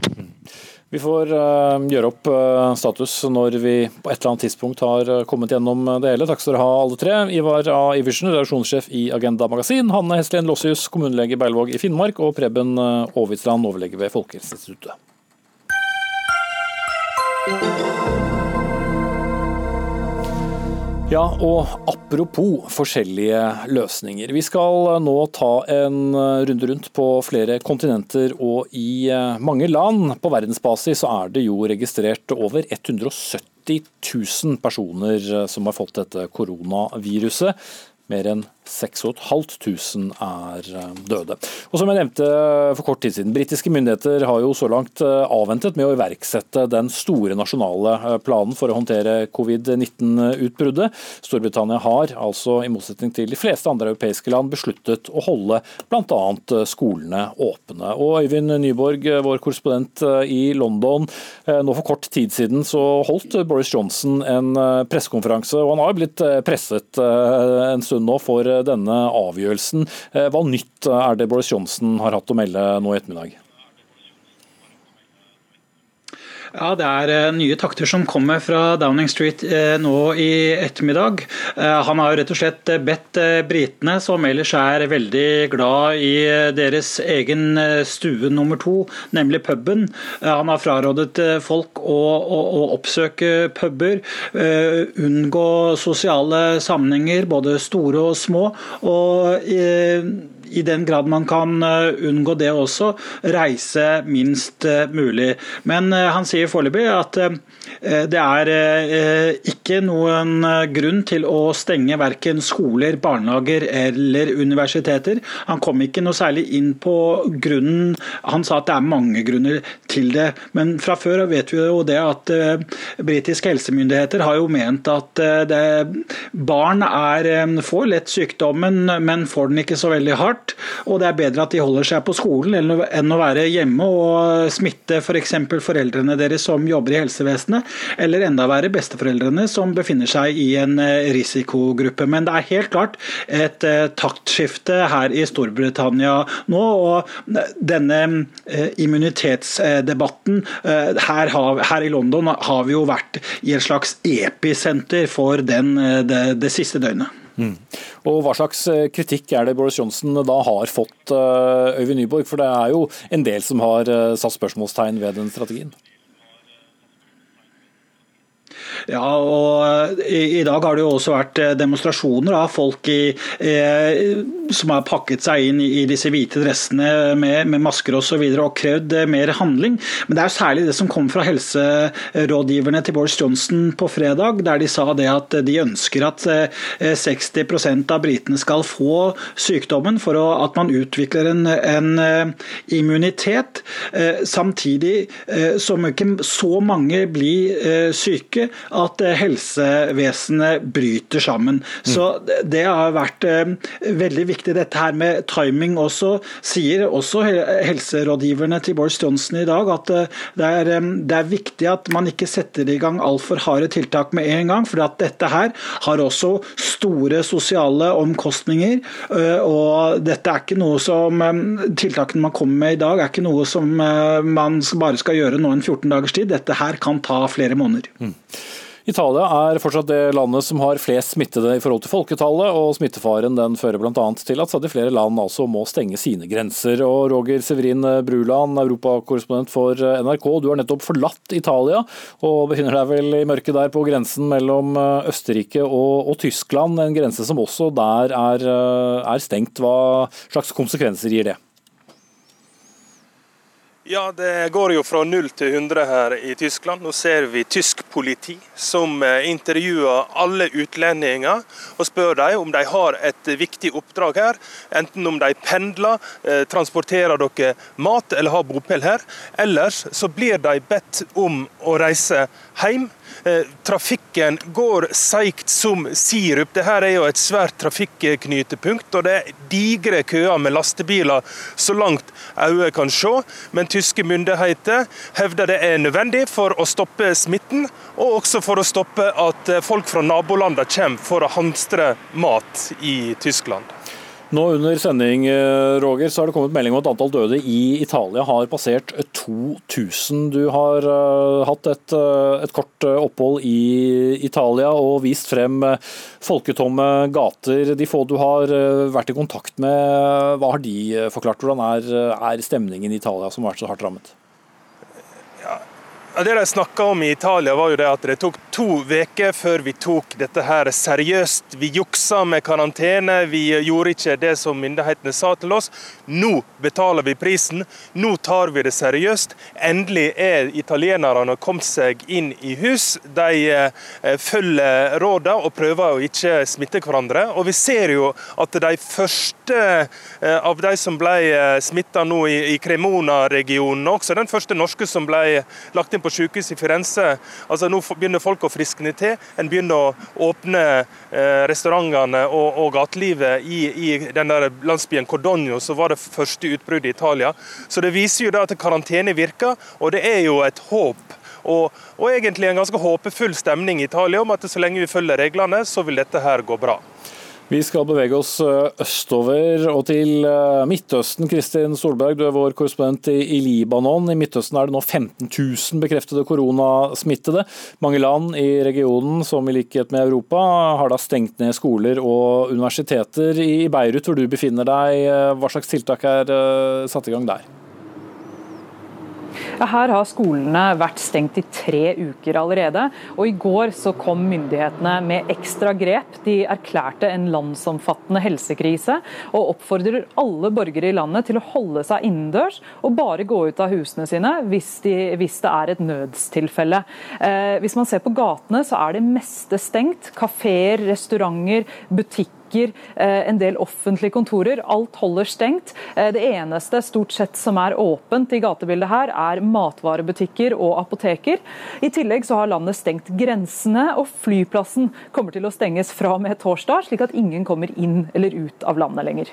Vi får uh, gjøre opp uh, status når vi på et eller annet tidspunkt har kommet gjennom det hele. Takk skal dere ha alle tre. Ivar A. Iversen, redaksjonssjef i Agenda Magasin. Hanne Heslien Lossius, kommunelege i Beilvåg i Finnmark. Og Preben Aavitsland, overlege ved Folkehelseinstituttet. Ja, og apropos forskjellige løsninger. Vi skal nå ta en runde rundt på flere kontinenter og i eh, mange land. På verdensbasis er det jo registrert over 170 000 personer eh, som har fått dette koronaviruset. Mer enn 6500 er eh, døde. Og som jeg nevnte for kort tid siden, Britiske myndigheter har jo så langt eh, avventet med å iverksette den store nasjonale eh, planen for å håndtere covid-19-utbruddet. Storbritannia har altså, i motsetning til de fleste andre europeiske land, besluttet å holde bl.a. skolene åpne. Og Øyvind Nyborg, vår korrespondent i London, nå for kort tid siden så holdt Boris Johnson en pressekonferanse, og han har blitt presset en stund nå for denne avgjørelsen. Eh, hva nytt er det Boris Johnson har hatt å melde nå i ettermiddag? Ja, Det er eh, nye takter som kommer fra Downing Street eh, nå i ettermiddag. Han har rett og slett bedt britene, som ellers er veldig glad i deres egen stue nummer to, nemlig puben. Han har frarådet folk å, å, å oppsøke puber, unngå sosiale sammenhenger, både store og små. og i den grad man kan eh, unngå det også, reise minst eh, mulig. Men eh, han sier foreløpig at det er ikke noen grunn til å stenge verken skoler, barnehager eller universiteter. Han kom ikke noe særlig inn på grunnen. Han sa at det er mange grunner til det. Men fra før vet vi jo det at britiske helsemyndigheter har jo ment at barn er, får lett sykdommen, men får den ikke så veldig hardt hardt. Og det er bedre at de holder seg på skolen enn å være hjemme og smitte f.eks. For foreldrene deres som jobber i helsevesenet, eller enda verre besteforeldrene som befinner seg i en eh, risikogruppe. Men det er helt klart et eh, taktskifte her i Storbritannia nå. og Denne eh, immunitetsdebatten her, her i London har vi jo vært i et slags episenter for den det, det siste døgnet. Mm. Og Hva slags eh, kritikk er det Boris Johnson da har fått, eh, Øyvind Nyborg? For det er jo en del som har eh, satt spørsmålstegn ved den strategien? Ja, og i, i, dag har det jo også vært eh, demonstrasjoner av folk i, eh, som har pakket seg inn i, disse hvite dressene med, med masker osv. Og, så og krevd eh, mer handling. Men det er jo særlig det som kom fra helserådgiverne til Boris Johnson på fredag, der de sa det at de ønsker at 60 eh, av britene skal få sykdommen for å, at man utvikler en, en immunitet. Samtidig som ikke så mange blir syke at eh, helsevesenet bryter sammen. Så Det har vært eh, veldig viktig. Dette her med timing også, sier også helserådgiverne til Boris Johnson i dag, at eh, det er, det er viktig at man ikke setter i gang altfor harde tiltak med en gang. For at dette her har også store sosiale omkostninger. og dette er ikke noe som Tiltakene man kommer med i dag, er ikke noe som man bare skal gjøre nå en 14 dagers tid. Dette her kan ta flere måneder. Mm. Italia er fortsatt det landet som har flest smittede i forhold til folketallet, og smittefaren den fører bl.a. til at stadig flere land altså må stenge sine grenser. Og Roger Severin Bruland, europakorrespondent for NRK, du har nettopp forlatt Italia og befinner deg vel i mørket der på grensen mellom Østerrike og, og Tyskland, en grense som også der er, er stengt. Hva slags konsekvenser gir det? Ja, Det går jo fra null til 100 her i Tyskland. Nå ser vi tysk politi som eh, intervjuer alle utlendinger og spør dem om de har et viktig oppdrag her. Enten om de pendler, eh, transporterer dere mat eller har bopel her. Ellers så blir de bedt om å reise hjem trafikken går seigt som sirup. Dette er jo et svært trafikknytepunkt, og det er digre køer med lastebiler så langt øyet kan se. Men tyske myndigheter hevder det er nødvendig for å stoppe smitten, og også for å stoppe at folk fra nabolandene kommer for å hamstre mat i Tyskland. Nå under sending eh, Roger, så har det kommet melding om at antall døde i Italia har passert 2000. Du har uh, hatt et, uh, et, kort opphold i Italia og vist frem folketomme gater. De få du har uh, vært i kontakt med, hva har de forklart? Hvordan er, er stemningen i Italia som har vært så hardt rammet? Det de snakka om i Italia, var jo det at det tok to uker før vi tok dette her seriøst. Vi juksa med karantene, vi gjorde ikke det som myndighetene sa til oss. Nå betaler vi prisen, nå tar vi det seriøst. Endelig er italienerne kommet seg inn i hus. De eh, følger rådene og prøver å ikke smitte hverandre. Og vi ser jo at de første eh, av de som ble eh, smitta nå i Cremona-regionen, også den første norske som ble lagt inn på sykehus i Firenze. Altså Nå begynner folk å friskne til. En begynner å åpne restaurantene og, gatelivet i, den der landsbyen Cordonio. så var det første utbruddet i Italia. Så det viser jo da at karantene virker, og det er jo et håp. Og, og egentlig en ganske håpefull stemning i Italia om at så lenge vi følger reglene, så vil dette her gå bra. Vi skal bevege oss eh, østover og til eh, Midtøsten. Kristin Solberg, du er vår korrespondent i Libanon. I Midtøsten er det nå 15 000 bekreftede koronasmittede. Mange land i regionen, som i likhet med Europa, har da stengt ned skoler og universiteter. I Beirut, hvor du befinner deg, eh, hva slags tiltak er satt i gang der? Her har skolene vært stengt i tre uker allerede. og I går så kom myndighetene med ekstra grep. De erklærte en landsomfattende helsekrise og oppfordrer alle borgere i landet til å holde seg innendørs og bare gå ut av husene sine hvis, de, hvis det er et nødstilfelle. Eh, hvis man ser på gatene, så er det meste stengt. Kafeer, restauranter, butikker butikker, eh, en del offentlige kontorer. Alt holder stengt. Eh, det eneste stort sett som er åpent i gatebildet her, er matvarebutikker og apoteker. I tillegg så har landet stengt grensene, og flyplassen kommer til å stenges fra og med torsdag, slik at ingen kommer inn eller ut av landet lenger.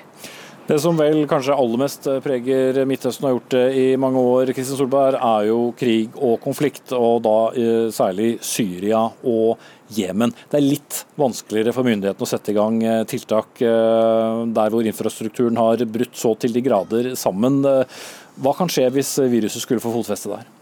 Det som vel kanskje aller mest preger Midtøsten og har gjort det i mange år, Kristin Solberg, er jo krig og konflikt, og da eh, særlig Syria og Jemen. Det er litt vanskeligere for myndighetene å sette i gang eh, tiltak eh, der hvor infrastrukturen har brutt så til de grader sammen. Hva kan skje hvis viruset skulle få fotfeste der?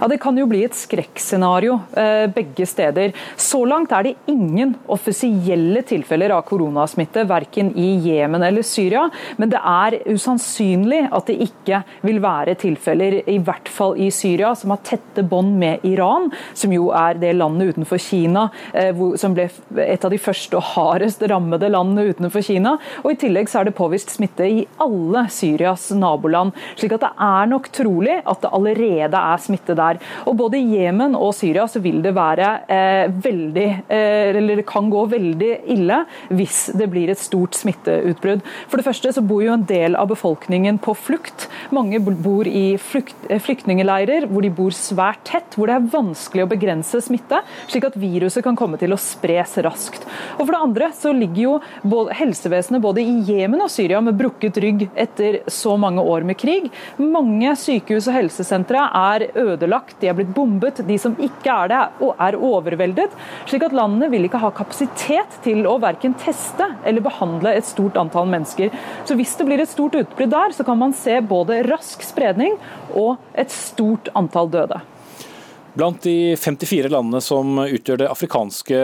Ja, Det kan jo bli et skrekkscenario eh, begge steder. Så langt er det ingen offisielle tilfeller av koronasmitte, verken i Jemen eller Syria. Men det er usannsynlig at det ikke vil være tilfeller, i hvert fall i Syria, som har tette bånd med Iran, som jo er det landet utenfor Kina eh, som ble et av de første og hardest rammede landene utenfor Kina. Og I tillegg så er det påvist smitte i alle Syrias naboland. slik at det er nok trolig at det allerede er smitte der der. Og Både i Jemen og Syria så vil det være eh, veldig eh, eller det kan gå veldig ille hvis det blir et stort smitteutbrudd. For det første så bor jo en del av befolkningen på flukt. Mange bor i flukt, eh, flyktningeleirer hvor de bor svært tett, hvor det er vanskelig å begrense smitte, slik at viruset kan komme til å spres raskt. Og For det andre så ligger jo både, helsevesenet både i Jemen og Syria med brukket rygg etter så mange år med krig. Mange sykehus og helsesentre er ødelagt ødelagt, de er blitt bombet. De som ikke er det, er overveldet. Slik at landene vil ikke ha kapasitet til å verken teste eller behandle et stort antall mennesker. Så hvis det blir et stort utbrudd der, så kan man se både rask spredning og et stort antall døde. Blant de 54 landene som utgjør det afrikanske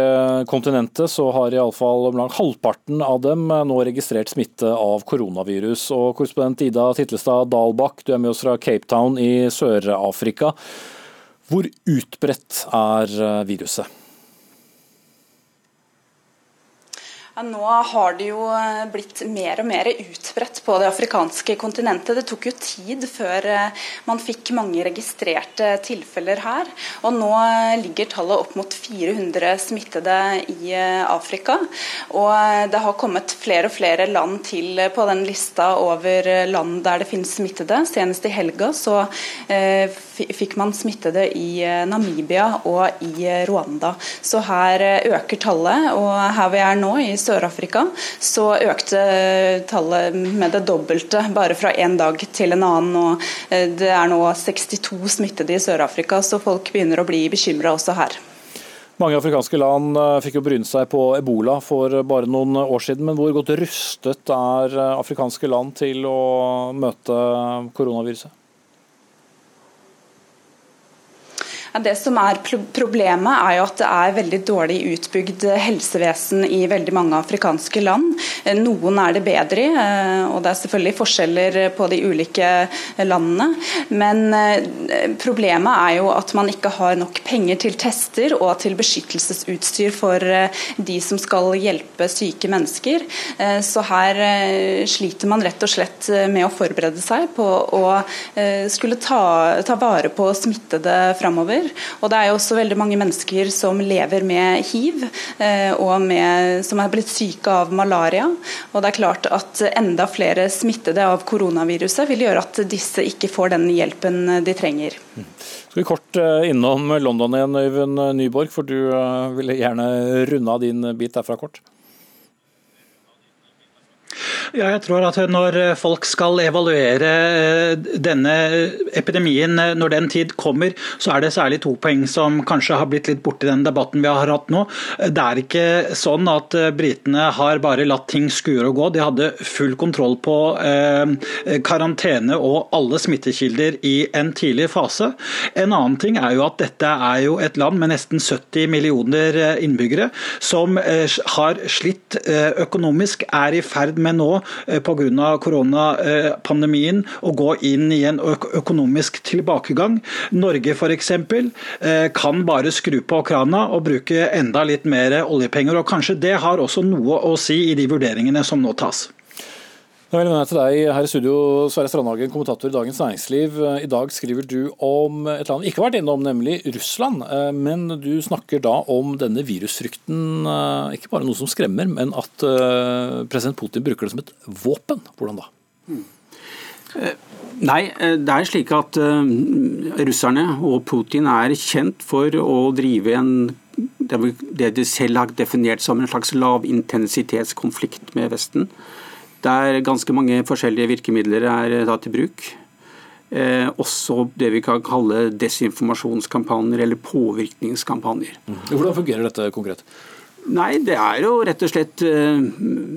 kontinentet, så har iallfall lag halvparten av dem nå registrert smitte av koronavirus. Og Korrespondent Ida Titlestad Dalbakk, du er med oss fra Cape Town i Sør-Afrika. Hvor utbredt er viruset? Ja, nå har det jo eh, blitt mer og mer utbredt på det afrikanske kontinentet. Det tok jo tid før eh, man fikk mange registrerte tilfeller her. Og nå eh, ligger tallet opp mot 400 smittede i Afrika. Og det har kommet flere og flere land til på den lista over land der det finnes smittede. Senest i helga så fikk man smittede i Namibia og i Rwanda. Så her øker tallet. Og her vi er nå, i Sør-Afrika, så økte tallet med det dobbelte bare fra en dag til en annen. og eh, Det er nå 62 smittede i Sør-Afrika, så folk begynner å bli bekymra også her. Mange afrikanske land eh, fikk jo bryne seg på ebola for bare noen år siden, men hvor godt rustet er eh, afrikanske land til å møte koronaviruset? Det som er Problemet er jo at det er veldig dårlig utbygd helsevesen i veldig mange afrikanske land. Noen er det bedre i, eh, og det er selvfølgelig forskjeller på de ulike landene. Men eh, problemet er jo at man ikke har nok penger til tester og til beskyttelsesutstyr for eh, de som skal hjelpe syke mennesker. Så her sliter man rett og slett med å forberede seg på å skulle ta, ta vare på smittede framover. Og det er jo også veldig mange mennesker som lever med hiv, eh, og med, som er blitt syke av malaria. Og det er klart at enda flere smittede av koronaviruset vil gjøre at disse ikke får den hjelpen de trenger. Skal vi kort eh, innom London igjen, Øyvind Nyborg, for du eh, ville gjerne runde av din bit derfra kort? Ja, jeg tror at Når folk skal evaluere eh, denne epidemien eh, når den tid kommer, så er det særlig to poeng som kanskje har blitt litt borti den debatten vi har hatt nå. Det er ikke sånn at eh, britene har bare latt ting skure og gå. De hadde full kontroll på karantene og alle smittekilder i en tidlig fase. En annen ting er jo at dette er jo et land med nesten 70 millioner innbyggere som har slitt økonomisk, er i ferd med nå Eh, pga. koronapandemien å gå inn i en økonomisk tilbakegang. Norge f.eks. Eh, kan bare skru på krana og bruke enda litt mer oljepenger. og Kanskje det har også noe å si i de vurderingene som nå tas. Vil jeg til deg her i studio, Sverre Strandhagen, kommentator i Dagens Næringsliv. I dag skriver du om et land vi ikke har vært innom, nemlig Russland. Eh, men du snakker da om denne virusfrykten, eh, ikke bare noe som skremmer, men at eh, president Putin bruker det som et våpen. Hvordan da? Nei, det er slik at russerne og Putin er kjent for å drive en det de selv har definert som en slags lavintensitetskonflikt med Vesten der ganske mange forskjellige virkemidler er tatt i bruk. Eh, også det vi kan kalle desinformasjonskampanjer eller påvirkningskampanjer. Mm. Hvordan fungerer dette konkret? Nei, det er jo rett og slett uh,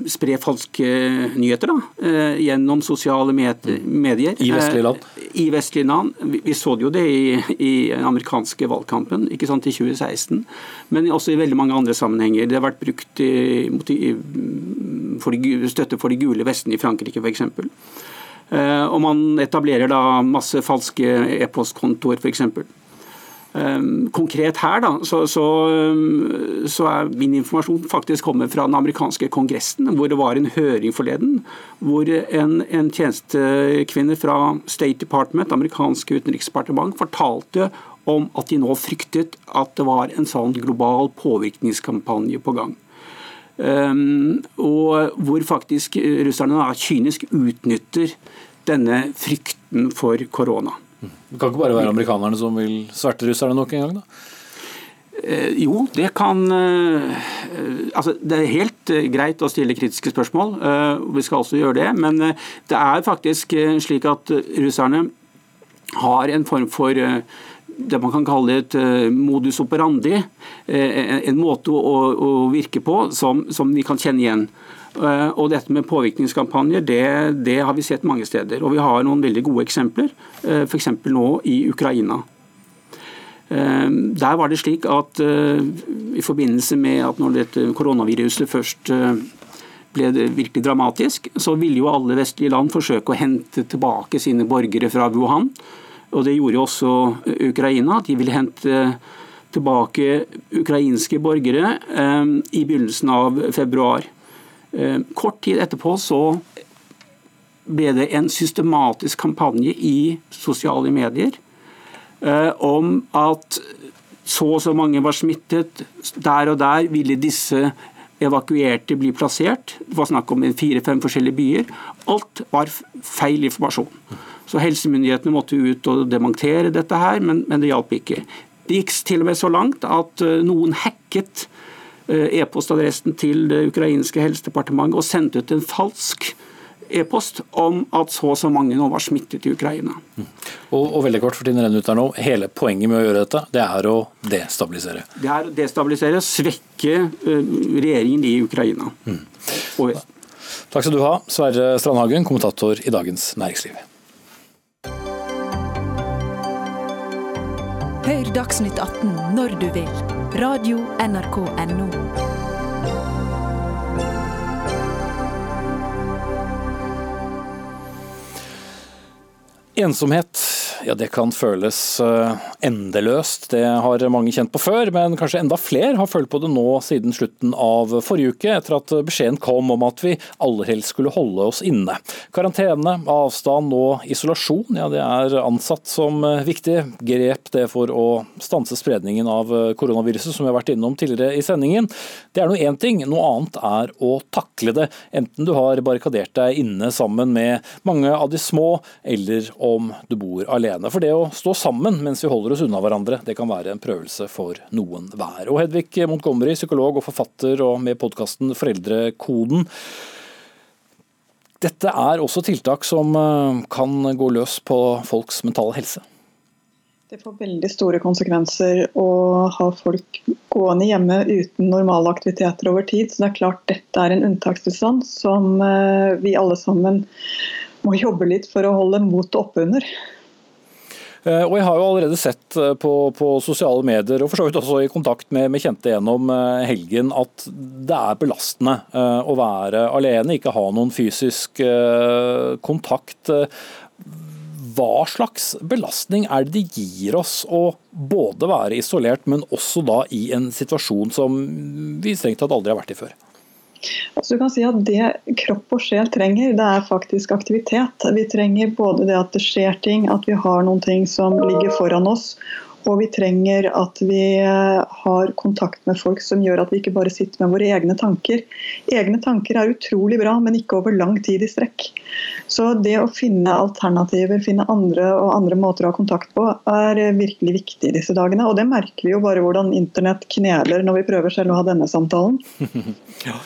spre falske nyheter da, uh, gjennom sosiale medier. I vestlige land? I vestlige land. Vi, så jo det i, den amerikanske valgkampen ikke sant, i 2016, men også i veldig mange andre sammenhenger. Det har vært brukt for de, støtte for de gule vestene i Frankrike f.eks. Og man etablerer da masse falske e-postkontoer f.eks. Ehm, konkret her da, så, så, ehm, så, er min informasjon faktisk kommet fra den amerikanske kongressen, hvor det var en høring forleden, hvor en, en tjenestekvinne fra State Department, amerikanske utenriksdepartement, fortalte om at de nå fryktet at det var en sånn global påvirkningskampanje på gang. Um, og hvor faktisk russerne da kynisk utnytter denne frykten for korona. Det kan ikke bare være amerikanerne som vil sverte russerne nok en gang? da? Eh, jo, det kan eh, altså Det er helt eh, greit å stille kritiske spørsmål. Eh, vi skal også gjøre det. Men eh, det er faktisk eh, slik at russerne har en form for det man kan kalle et modus operandi. En måte å, å virke på som, som vi kan kjenne igjen. Eh, og dette med påvirkningskampanjer, det, det, har vi sett mange steder. Og vi har noen veldig gode eksempler, eh, f.eks. nå i Ukraina. Der var det slik at i forbindelse med at når dette koronaviruset først ble virkelig dramatisk, så ville jo alle vestlige land forsøke å hente tilbake sine borgere fra Wuhan. Og Det gjorde jo også Ukraina. De ville hente tilbake ukrainske borgere eh, i begynnelsen av februar. Eh, kort tid etterpå så ble det en systematisk kampanje i sosiale medier eh, om at så og så mange var smittet, der og der ville disse evakuerte bli plassert. Det var snakk om fire-fem forskjellige byer. Alt var feil informasjon. Så Helsemyndighetene måtte ut og demontere dette her, men, men det hjalp ikke. Det gikk til og med så langt at eh, noen hacket e-postadressen til det ukrainske helsedepartementet og sendte ut en falsk e-post om at så og så mange nå var smittet i Ukraina. Mm. Og, og, veldig kort, for tiden renner ut her nå. Hele poenget med å gjøre dette, det er å destabilisere? Det er å destabilisere, svekke uh, regjeringen i Ukraina. Mm. Takk skal du ha, Sverre Strandhagen, kommentator i Dagens Næringsliv. Hør Dagsnytt 18 når du vil. Radio NRK Radio.nrk.no. Ensomhet ja, det kan føles eh, endeløst. Det har mange kjent på før, men kanskje enda flere har følt på det nå siden slutten av forrige uke, etter at beskjeden kom om at vi aller helst skulle holde oss inne. Karantene, avstand og isolasjon ja, det er ansatt som viktig grep det for å stanse spredningen av koronaviruset, som vi har vært innom tidligere i sendingen. Det er nå én ting, noe annet er å takle det. Enten du har barrikadert deg inne sammen med mange av de små, eller om du bor alene alene. For det å stå sammen mens vi holder oss unna hverandre, det kan være en prøvelse for noen hver. Og Hedvig Montgomery, psykolog og forfatter, og med podkasten Foreldrekoden. Dette er også tiltak som eh, kan gå løs på folks mentale helse. Det får veldig store konsekvenser å ha folk gående hjemme uten normale aktiviteter over tid. Så det er klart dette er en unntakstilstand som eh, vi alle sammen må jobbe litt for å holde motet oppe under. Eh, og Jeg har jo allerede sett eh, på, på sosiale medier og for så vidt også i kontakt med, med, kjente gjennom eh, helgen at det er belastende å være alene, ikke ha noen fysisk kontakt. Hva slags belastning er det det gir oss å både være isolert, men også da i en situasjon som vi strengt tatt aldri har vært i før? Altså du kan si at Det kropp og sjel trenger, det er faktisk aktivitet. Vi trenger både det at det skjer ting, at vi har noen ting som ligger foran oss. Og vi trenger at vi eh, har kontakt med folk som gjør at vi ikke bare sitter med våre egne tanker. Egne tanker er utrolig bra, men ikke over lang tid i strekk. Så det å finne alternativer, finne andre og andre måter å ha kontakt på, er virkelig viktig disse dagene. Og det merker vi jo bare hvordan internett kneler når vi prøver selv å ha denne samtalen. ja.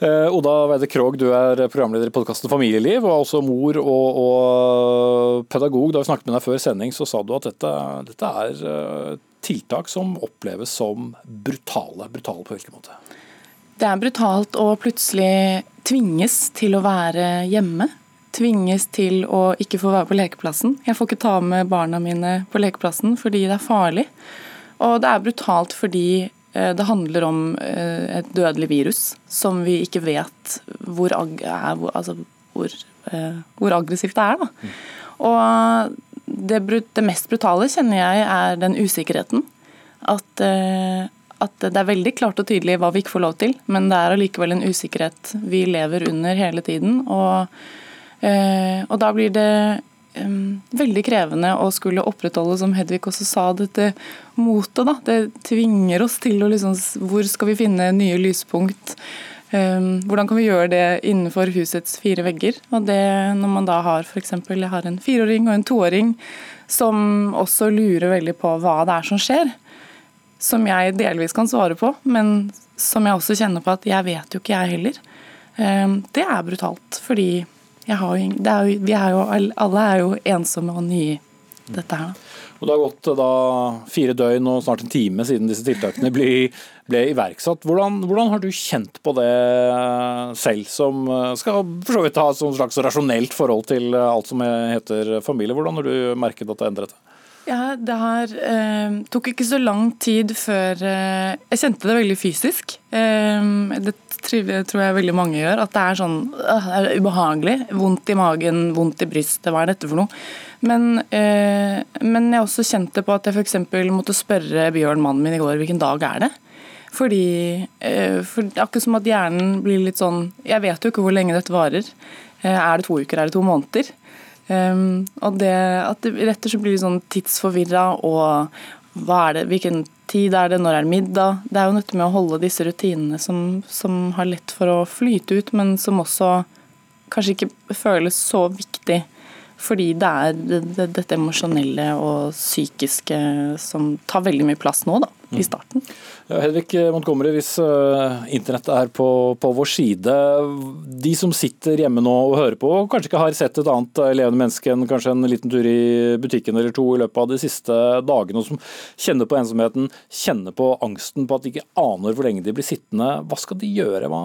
Eh, Oda Weide Krogh, du er programleder i podkasten Familieliv, og også mor og, og, pedagog. Da vi snakket med deg før sending, så sa du at dette, dette er eh, tiltak som oppleves som brutale. Brutale på hvilken måte? Det er brutalt å plutselig tvinges til å være hjemme. Tvinges til å ikke få være på lekeplassen. Jeg får ikke ta med barna mine på lekeplassen fordi det er farlig. Og det er brutalt fordi det handler om eh, et dødelig virus som vi ikke vet hvor, ag altså hvor, eh, hvor aggressivt det er. Da. Og det, det, mest brutale kjenner jeg er den usikkerheten. At, at, det er veldig klart og tydelig hva vi ikke får lov til, men det er allikevel en usikkerhet vi lever under hele tiden. Og, og da blir det veldig krevende å skulle opprettholde, som Hedvig også sa, dette motet. Det tvinger oss til å liksom Hvor skal vi finne nye lyspunkt? hvordan kan vi gjøre det innenfor husets fire vegger? Og det når man da har f.eks. jeg har en fireåring og en toåring som også lurer veldig på hva det er som skjer. Som jeg delvis kan svare på, men som jeg også kjenner på at jeg vet jo ikke jeg heller. Det er brutalt, fordi har er jo, vi er jo, alle er jo ensomme og nye i dette her. Og Det har gått da fire døgn og snart en time siden disse tiltakene ble, ble iverksatt. Hvordan, hvordan, har du kjent på det selv, som skal for så vidt ha et slags rasjonelt forhold til alt som heter familie? Hvordan har du merket at det endret seg? Ja, det her eh, tok ikke så lang tid før eh, Jeg kjente det veldig fysisk. Eh, det tror jeg veldig mange gjør. At det er sånn øh, det er ubehagelig. Vondt i magen, vondt i brystet. Hva er dette for noe? Men, eh, men jeg også kjente på at jeg f.eks. måtte spørre Bjørn, mannen min, i går hvilken dag er det? Fordi eh, for Akkurat som at hjernen blir litt sånn Jeg vet jo ikke hvor lenge dette varer. Eh, er det to uker, er det to måneder? Um, og det at det rett og slett blir sånn tidsforvirra og hva er det, hvilken tid er det, når er middag? Det er jo nødt med å holde disse rutinene som, som har lett for å flyte ut, men som også kanskje ikke føles så viktig fordi det er dette emosjonelle og psykiske som tar veldig mye plass nå, da, i starten. Ja, Hedvig Montgomery, hvis uh, internettet er på, på, vår side, de som sitter hjemme nå og hører på, og kanskje ikke har sett et annet uh, levende menneske enn kanskje en liten tur i butikken eller to i løpet av de siste dagene, og som kjenner på ensomheten, kjenner på angsten på at de ikke aner hvor lenge de blir sittende, hva skal de gjøre? Hva,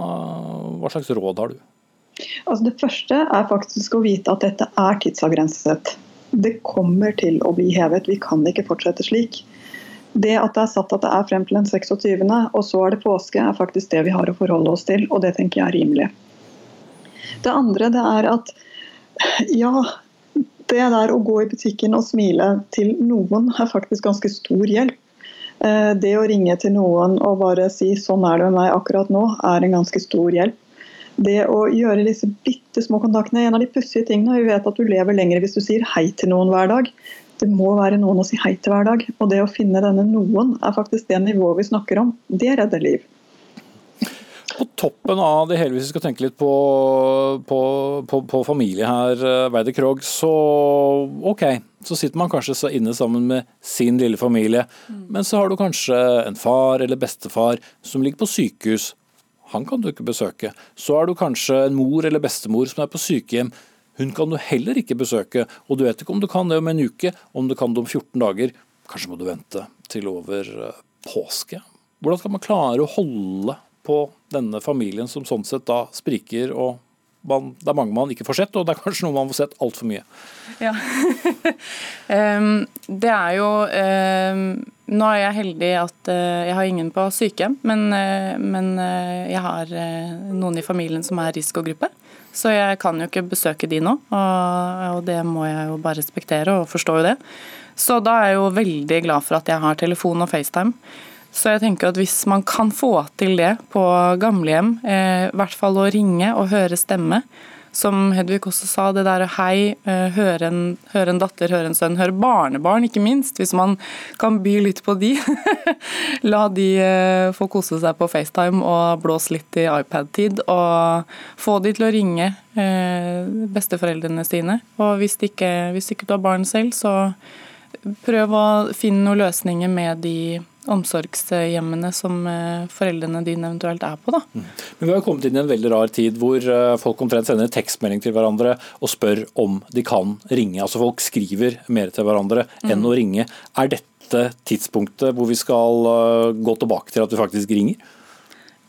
hva slags råd har du? Altså det første er faktisk å vite at dette er tidsavgrenset. Det kommer til å bli hevet. Vi kan ikke fortsette slik. Det at det er satt at det er frem til den 26., og så er det påske, er faktisk det vi har å forholde oss til, og det tenker jeg er rimelig. Det andre det er at ja, det der å gå i butikken og smile til noen er faktisk ganske stor hjelp. Eh, det å ringe til noen og bare si 'sånn er det med meg akkurat nå', er en ganske stor hjelp det å gjøre disse bitte små kontaktene En av de pussige tingene Vi vet at du lever lenger hvis du sier hei til noen hver dag. Det må være noen å si hei til hver dag. Og det å finne denne noen er faktisk det nivået vi snakker om. Det redder liv. På toppen av det hele, hvis vi skal tenke litt på, på, på, på familie her, Weider eh, Krogh, så OK, så sitter man kanskje så inne sammen med sin lille familie. Mm. Men så har du kanskje en far eller bestefar som ligger på sykehus han kan du ikke besøke. Så er du kanskje en mor eller bestemor som er på sykehjem. Hun kan du heller ikke besøke, og du vet ikke om du kan det om en uke, om du kan det om 14 dager. Kanskje må du vente til over eh, påske. Hvordan skal man klare å holde på denne familien som sånn sett da spriker og man, det er mange man ikke får sett, og det er kanskje noe man får sett altfor mye. Ja. um, det er jo um, Nå er jeg heldig at uh, jeg har ingen på sykehjem, men, uh, men uh, jeg har noen i familien som er risikogruppe. Så jeg kan jo ikke besøke de nå, og, det må jeg jo bare respektere og forstå jo det. Så da er jeg jo veldig glad for at jeg har telefon og FaceTime. Så jeg tenker at hvis man kan få til det på gamlehjem, eh, i hvert fall å ringe og høre stemme, som Hedvig også sa, det der hei, hør høre en, høre en, datter, høre en sønn, høre barnebarn, ikke minst, hvis man kan by litt på de. La de eh, få kose seg på FaceTime og blåse litt i iPad-tid, og få de til å ringe eh, besteforeldrene sine. Og hvis ikke, hvis ikke du har barn selv, så prøv å finne noen løsninger med de omsorgshjemmene som eh, foreldrene dine eventuelt er på. Da. Mm. Men Vi har kommet inn i en veldig rar tid hvor eh, folk omtrent sender tekstmelding til hverandre og spør om de kan ringe. Altså Folk skriver mer til hverandre enn mm. å ringe. Er dette tidspunktet hvor vi skal eh, gå tilbake til at vi faktisk ringer?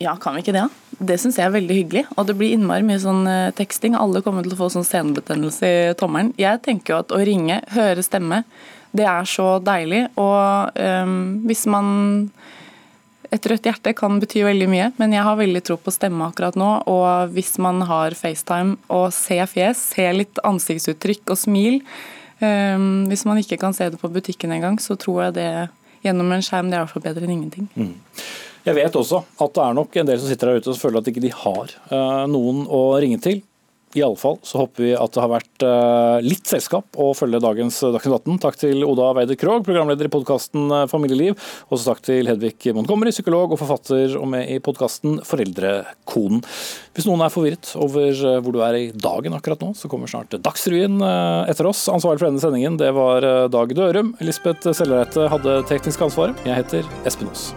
Ja, kan vi ikke det? Det syns jeg er veldig hyggelig. Og det blir innmari mye sånn teksting. Alle kommer til å få sånn senebetennelse i tommelen. Jeg tenker jo at å ringe, høre stemme, det er så deilig. Og um, hvis man Et rødt hjerte kan bety veldig mye, men jeg har veldig tro på stemme akkurat nå. Og hvis man har FaceTime og ser fjes, ser litt ansiktsuttrykk og smil um, Hvis man ikke kan se det på butikken engang, så tror jeg det gjennom en skjerm det er i bedre enn ingenting. Mm. Jeg vet også at det er nok en del som sitter der ute og føler at ikke de har uh, noen å ringe til. Iallfall så håper vi at det har vært eh, litt selskap å følge dagens Dagsnytt 18. Takk til Oda Weider Krogh, programleder i podkasten Familieliv. Familieliv. Også takk til Hedvig Montgomery, psykolog og forfatter og med i podkasten Foreldrekonen. Hvis noen er forvirret over eh, hvor du er i dagen akkurat nå, så kommer snart Dagsrevyen etter oss. Ansvarlig for denne sendingen det var Dag Dørum. Lisbeth Sellereite hadde teknisk ansvar. Jeg heter Espen Aas.